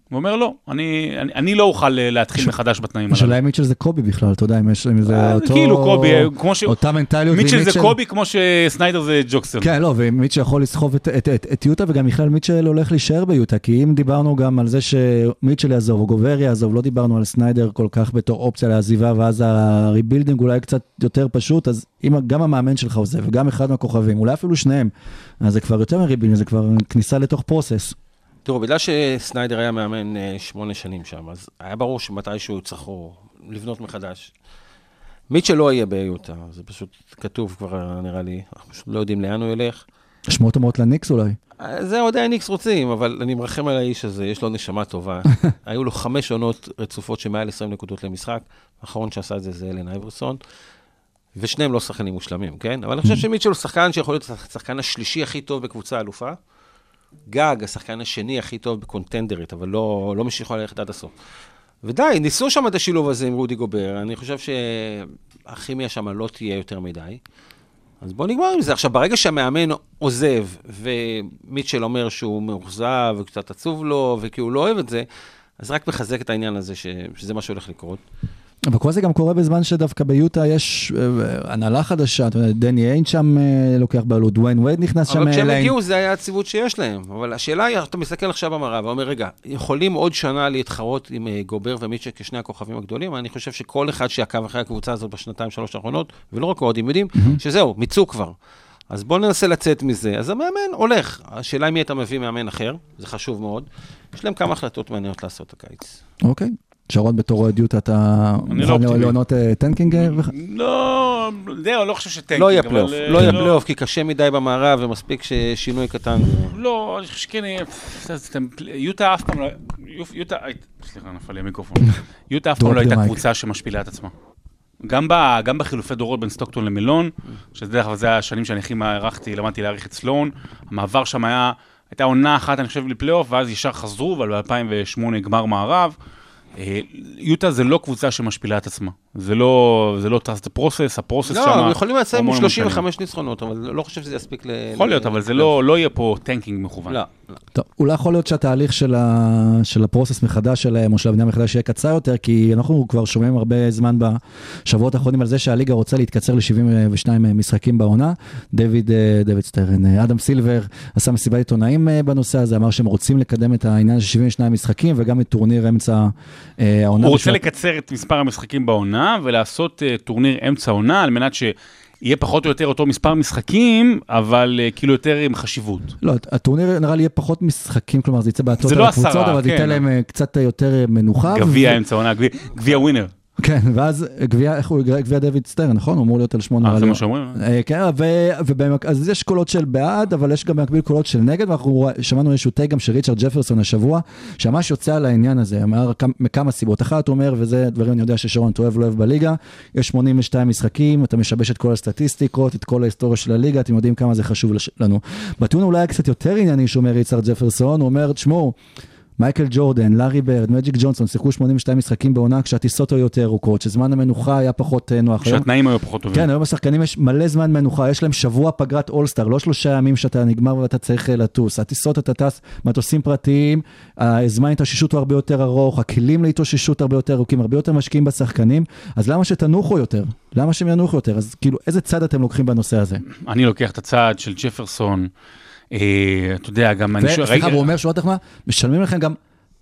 הוא אומר, לא, אני, אני, אני לא אוכל אה, להתחיל מחדש בתנאים הללו. השאלה אם מיטשל זה קובי בכלל, אתה יודע, אם יש אם זה אה, אותו... כאילו קובי, אה, כמו ש... אותה מנטליות. מיטשל זה קובי כמו שסניידר זה ג'קסון. כן, לא, ומיטשל יכול לסחוב את, את, את, את יוטה, וגם בכלל מיטשל הולך להישאר ביוטה, כי אם דיברנו גם על זה שמיטשל יעזוב או גובר יעזוב, לא דיברנו על סניידר כל כך בתור אופציה לעזיבה, ואז ה rebuilding אולי קצת יותר פשוט, אז אם גם המאמן שלך עוזב, וגם אחד מהכוכבים, אולי אפילו שניהם, אז זה כבר יותר מ rebuilding, זה כבר כניסה לתוך process. תראו, בגלל שסניידר היה מאמן אה, שמונה שנים שם, אז היה ברור שמתישהו יצטרכו לבנות מחדש. מיטשל לא יהיה ביוטה, זה פשוט כתוב כבר, נראה לי, אנחנו פשוט לא יודעים לאן הוא ילך. שמועות אומרות לניקס אולי. אה, זה אוהדי הניקס רוצים, אבל אני מרחם על האיש הזה, יש לו נשמה טובה. היו לו חמש עונות רצופות של מעל 20 נקודות למשחק, האחרון שעשה את זה זה אלן אייברסון, ושניהם לא שחקנים מושלמים, כן? אבל אני חושב שמיטשל הוא שחקן שיכול להיות השחקן השלישי הכי טוב בקבוצה אלופה. גג, השחקן השני הכי טוב בקונטנדרית, אבל לא, לא מי שיכול ללכת עד הסוף. ודי, ניסו שם את השילוב הזה עם רודי גובר, אני חושב שהכימיה שם לא תהיה יותר מדי. אז בואו נגמר עם זה. עכשיו, ברגע שהמאמן עוזב, ומיטשל אומר שהוא מאוכזב, וקצת עצוב לו, וכי הוא לא אוהב את זה, אז רק מחזק את העניין הזה, ש... שזה מה שהולך לקרות. אבל כל זה גם קורה בזמן שדווקא ביוטה יש אה, הנהלה חדשה, אתה יודע, דני איין שם אה, לוקח בעלות, דוויין וייד נכנס שם אבל כשהם אליי. הגיעו, זה היה הציוות שיש להם. אבל השאלה היא, אתה מסתכל עכשיו במראה ואומר, רגע, יכולים עוד שנה להתחרות עם אה, גובר ומיטשל כשני הכוכבים הגדולים? אני חושב שכל אחד שעקב אחרי הקבוצה הזאת בשנתיים, שלוש האחרונות, ולא רק אוהדים יודעים, שזהו, מיצו כבר. אז בואו ננסה לצאת מזה. אז המאמן הולך. השאלה היא מי אתה מביא מאמן אחר, זה חשוב מאוד. יש להם כמה החלטות מעניינות לעשות הקיץ. אוקיי. שרון בתור אוהד יוטה, אתה אני לא מוכן. לעונות אה, tanking? אה, לא, זהו, לא חושב ש tanking. לא יהיה פלייאוף, אה, לא יהיה פלייאוף, כי קשה מדי במערב, ומספיק ששינוי קטן. לא, אני חושב שכן יוטה אף פעם לא... יוטה... סליחה, נפל לי המיקרופון. יוטה אף פעם לא הייתה. קבוצה שמשפילה את עצמה. גם, ב, גם בחילופי דורות בין סטוקטון למלון, שזה דרך אגב, זה השנים שאני הכי הערכתי, למדתי להעריך את סלואן, המעבר שם היה, הייתה עונה אחת, אני חושב, לפלייאוף, ואז ישר חזרו, אבל ב-2008 גמר מערב. אה, יוטה זה לא קבוצה שמשפילה את עצמה. זה לא, זה לא trust the process, ה process שם... לא, הם יכולים לצאת עם המון המון 35 ניצחונות, אבל לא חושב שזה יספיק ל... יכול להיות, אבל זה לא, לא יהיה פה tanking מכוון. לא, לא. טוב, אולי יכול להיות שהתהליך של, ה... של ה process מחדש שלהם, או של הבנייה מחדש, יהיה קצר יותר, כי אנחנו כבר שומעים הרבה זמן בשבועות האחרונים על זה שהליגה רוצה להתקצר ל-72 משחקים בעונה. דויד, אה, דויד סטרן, אה, אדם סילבר עשה מסיבת עיתונאים בנושא הזה, אמר שהם רוצים לקדם את העניין של 72 משחקים, וגם את טורניר אמצע. הוא רוצה בשביל- לקצר את מספר המשחקים בעונה ולעשות אה, טורניר אמצע עונה על מנת שיהיה פחות או יותר אותו מספר משחקים, אבל אה, כאילו יותר עם חשיבות. לא, הטורניר נראה לי יהיה פחות משחקים, כלומר זה יצא בעטות על לא הקבוצות, אבל זה כן. ייתן להם אה, קצת יותר מנוחה. גביע ו- אמצע עונה, גביע ווינר. כן, ואז גביע, איך הוא, גביע דויד סטרן, נכון? הוא אמור להיות על שמונה. אה, זה מה שאומרים? אה, כן, ו- ובמק- אז יש קולות של בעד, אבל יש גם במקביל קולות של נגד, ואנחנו שמענו איזשהו take גם של ריצ'רד ג'פרסון השבוע, שממש יוצא על העניין הזה, מכמה סיבות. אחת, הוא אומר, וזה דברים אני יודע ששרון אתה אוהב לא אוהב בליגה, יש 82 משחקים, אתה משבש את כל הסטטיסטיקות, את כל ההיסטוריה של הליגה, אתם יודעים כמה זה חשוב לנו. בטיעון אולי קצת יותר ענייני שאומר ריצ'רד ג'פרסון, הוא אומר, תשמעו, מייקל ג'ורדן, לארי ברד, מג'יק ג'ונסון, שיחקו 82 משחקים בעונה כשהטיסות היו יותר ארוכות, שזמן המנוחה היה פחות אה, נוח. היום- שהתנאים היו פחות טובים. כן, היום השחקנים יש מלא זמן מנוחה, יש להם שבוע פגרת אולסטאר, לא שלושה ימים שאתה נגמר ואתה צריך אה, לטוס. הטיסות אתה טס, מטוסים פרטיים, הזמן התאוששות הוא הרבה יותר ארוך, הכלים להתאוששות הרבה יותר ארוכים, הרבה יותר משקיעים בשחקנים, אז למה שתנוחו יותר? למה שהם ינוחו יותר? אז כאילו, איזה צד אתם לוקחים בנושא הזה? אני לוקח את הצעד של ג'פרסון, אתה יודע, גם אני שואל... וסליחה, והוא אומר שורה תחתונה, משלמים לכם גם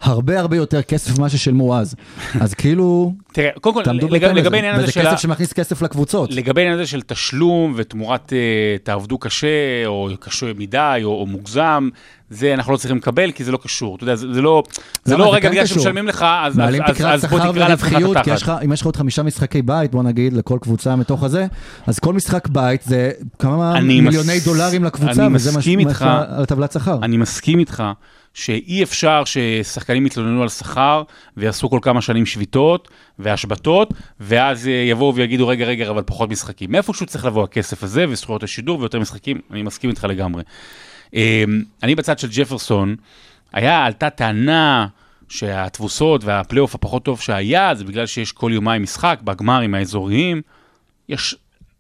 הרבה הרבה יותר כסף ממה ששילמו אז. אז כאילו, תראה, קודם כל, תעמדו בהתאם לזה. הזה וזה של ה... כסף שמכניס כסף לקבוצות. לגבי העניין הזה של תשלום ותמורת אה, תעבדו קשה, או קשה מדי, או, או מוגזם, זה אנחנו לא צריכים לקבל, כי זה לא קשור. אתה יודע, זה, זה לא, זה? לא זה רגע כן בגלל. שמשלמים לך, אז, אז, אז, אז בוא תקרא לעצמך את ורווחיות, כי התחת. יש לך, אם יש לך עוד חמישה משחקי בית, בוא נגיד, לכל קבוצה מתוך הזה, אז כל משחק בית זה כמה מיליוני מס- דולרים לקבוצה, וזה מה איתך. על הטבלת שכר. אני מסכים איתך שאי אפשר ששחקנים יתלוננו על שכר ויעשו כל כמה שנים שביתות והשבתות, ואז אה, יבואו ויגידו, רגע, רגע, אבל פחות משחקים. מאיפשהו צריך לבוא הכסף הזה וזכויות השידור ויותר משחקים, אני מסכים איתך לגמרי. אה, אני בצד של ג'פרסון, היה, עלתה טענה שהתבוסות והפלייאוף הפחות טוב שהיה, זה בגלל שיש כל יומיים משחק בגמרים האזוריים. יש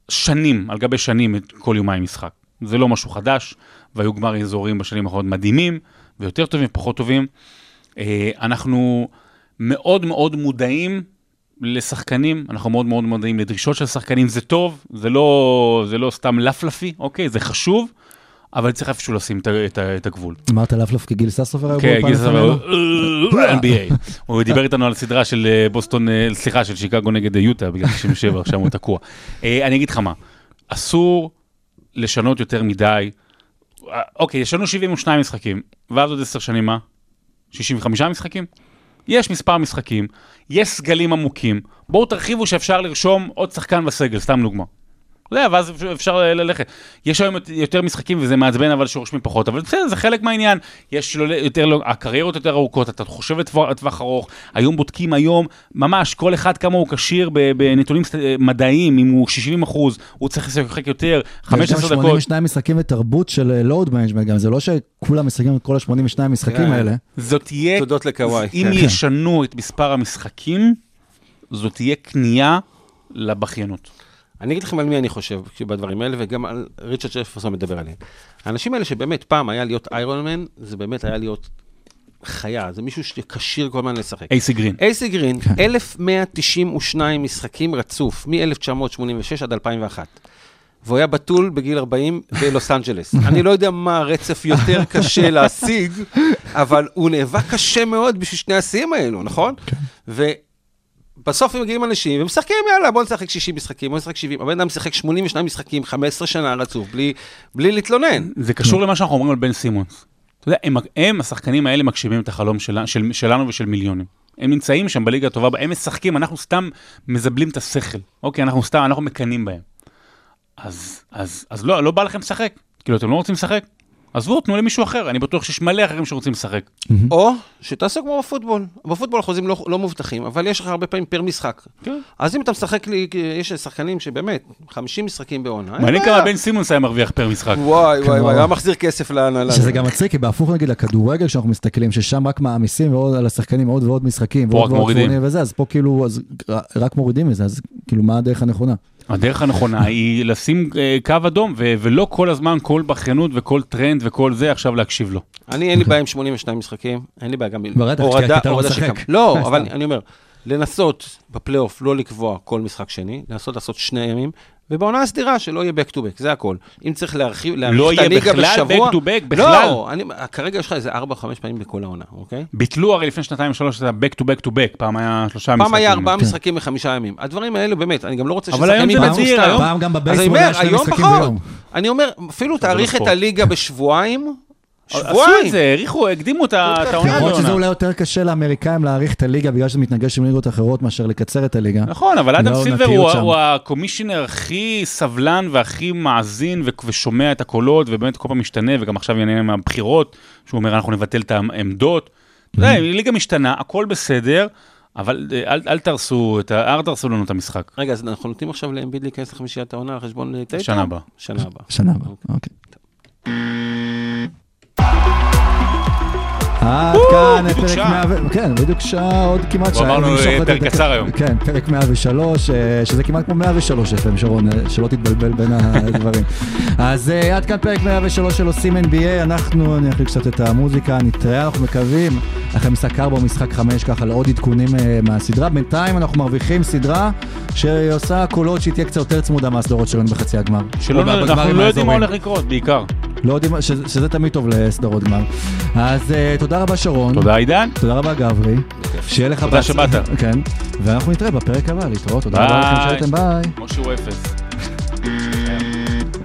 שנים, על גבי שנים, כל יומיים משחק. זה לא משהו חדש, והיו גמרים אזוריים בשנים האחרונות מדהימים, ויותר טובים ופחות טובים. אה, אנחנו מאוד מאוד מודעים לשחקנים, אנחנו מאוד מאוד מודעים לדרישות של שחקנים, זה טוב, זה לא, זה לא סתם לפלפי, אוקיי, זה חשוב, אבל צריך איפשהו לשים את, את, את הגבול. אמרת לפלף כגיל ססופר היה כן, גיל סבבה, לפנינו? NBA. הוא דיבר איתנו על סדרה של אה, בוסטון, אה, סליחה, של שיקגו נגד יוטה, בגלל 97, שם הוא תקוע. אני אגיד לך מה, אסור לשנות יותר מדי. אוקיי, יש לנו 72 משחקים, ואז עוד 10 שנים מה? 65 משחקים? יש מספר משחקים, יש סגלים עמוקים, בואו תרחיבו שאפשר לרשום עוד שחקן בסגל, סתם דוגמה. אתה יודע, ואז אפשר- ללכת. יש היום יותר משחקים וזה מעצבן אבל שרושמים פחות, אבל בסדר, זה חלק מהעניין. יש לו יותר, לא- הקריירות יותר ארוכות, אתה חושב לטווח ארוך, היום בודקים היום, ממש, כל אחד כמה הוא כשיר בנתונים סט- מדעיים, אם הוא 60 אחוז, הוא צריך לשחק יותר, יש גם 15 דקות. 82 משחקים ותרבות של load management גם, זה לא שכולם משחקים את כל ה-82 משחקים כן. האלה. זאת תהיה, תודות לקוואי. אם כן. ישנו את מספר המשחקים, זאת תהיה כניעה לבכיינות. אני אגיד לכם על מי אני חושב בדברים האלה, וגם על ריצ'רד ג'פרסון מדבר עליהם. האנשים האלה שבאמת פעם היה להיות איירון מן, זה באמת היה להיות חיה, זה מישהו שכשיר כל הזמן לשחק. אייסי גרין. אייסי גרין, 1192 משחקים רצוף, מ-1986 עד 2001. והוא היה בתול בגיל 40 בלוס אנג'לס. אני לא יודע מה הרצף יותר קשה להשיג, אבל הוא נאבק קשה מאוד בשביל שני השיאים האלו, נכון? ובסוף הם מגיעים אנשים ומשחקים, יאללה, בוא נשחק 60 משחקים, בוא נשחק 70. הבן אדם שיחק 82 משחקים, 15 שנה רצוף, בלי, בלי להתלונן. זה קשור למה שאנחנו אומרים על בן סימונס. אתה יודע, הם, הם השחקנים האלה מגשימים את החלום של, של, שלנו ושל מיליונים. הם נמצאים שם בליגה הטובה, הם משחקים, אנחנו סתם מזבלים את השכל. אוקיי, אנחנו סתם, אנחנו מקנאים בהם. אז, אז, אז לא, לא בא לכם לשחק. כאילו, אתם לא רוצים לשחק? עזבו, תנו למישהו אחר. אני בטוח שיש מלא אחרים שרוצים לשחק. או שתעשה כמו בפוטבול. בפוטבול החוזים לא, לא מובטחים, אבל יש לך הרבה פעמים פר משחק. כן. אז אם אתה משחק לי, יש שחקנים שבאמת, 50 משחקים בעונה, מעניין. כמה בן סימונס היה מרוויח פר משחק. וואי וואי וואי, היה מחזיר כסף להנהלה. שזה גם מצחיק, כי בהפוך נגיד לכדורגל שאנחנו מסתכלים, ששם רק מעמיסים ועוד על השחקנים עוד ועוד משחקים, פה רק מורידים. וזה, אז פה כאילו, אז רק מורידים מזה, אז כאילו מה הדרך הנכונה? הדרך הנכונה היא לשים אה, קו אדום, ו- ולא כל הזמן כל בכיינות וכל טרנד וכל זה, עכשיו להקשיב לו. אני, אין לי בעיה עם 82 משחקים, אין לי בעיה גם עם אתה לא. של כמה. לא. אבל אני אומר, לנסות בפלייאוף לא לקבוע כל משחק שני, לנסות לעשות שני ימים, ובעונה הסדירה שלא יהיה back to back, זה הכל. אם צריך להרחיב, לא את יהיה בכלל בשבוע... back to back, בכלל. לא, אני, כרגע יש לך איזה 4-5 פעמים בכל העונה, אוקיי? ביטלו הרי לפני שנתיים שלוש את ה-back to back to back, פעם היה שלושה משחקים. פעם היה ארבעה כן. משחקים בחמישה ימים. הדברים האלה, באמת, אני גם לא רוצה אבל היום ששחקנים זה יבצעו נדיר. היום- פעם גם אז אני בבייסבול אומר, היה שני היום משחקים פחות. ביום. אני אומר, אפילו תאריך את. הליגה בשבועיים, עשו שבועיים. את זה, האריכו, הקדימו את העונה למרות שזה. אולי יותר קשה לאמריקאים להעריך את הליגה בגלל שזה מתנגש עם ליגות אחרות מאשר לקצר את הליגה. נכון, אבל אדם לא סילבר הוא- הקומישיונר הכי סבלן והכי מאזין ושומע את הקולות, ובאמת כל פעם משתנה, וגם עכשיו יעניין מהבחירות, שהוא אומר, אנחנו נבטל את העמדות. אתה יודע, ליגה משתנה, הכל בסדר, אבל אה, אל אל תהרסו את ה- אל תהרסו לנו את המשחק. רגע, אז אנחנו נותנים עכשיו לאמביד להיכנס לחמישיית העונה על חשבון אה, טייטום? שנה הבאה. שנה הבאה. שנה הבאה, אוקיי. עד כאן פרק שעה. 100, ו- כן, בדיוק שעה, עוד כמעט שעה. אמר לנו, נמשוך עוד פרק. קצר היום. כן, פרק 103, אה, שזה כמעט כמו 103 FM, שרון, אה, שלא תתבלבל בין הדברים. אז אה, עד כאן פרק 103 של עושים NBA, אנחנו נחליק קצת את המוזיקה, נתראה, אנחנו מקווים, אחרי משחק 4 או משחק 5, ככה לעוד עדכונים מהסדרה. בינתיים אנחנו מרוויחים סדרה שעושה קולות שהיא תהיה קצת יותר צמודה מהסדרות שלנו בחצי הגמר. אנחנו לא יודעים מה. הולך לקרות, בעיקר. לא יודעים, שזה, שזה תמיד טוב לסדרות גמר. אז uh, תודה רבה שרון. תודה עידן. תודה רבה גברי. שיהיה לך תודה שבאת. כן. ואנחנו נתראה בפרק הבא, להתראות. תודה רבה. לכם שהייתם, ביי. כמו שהוא אפס.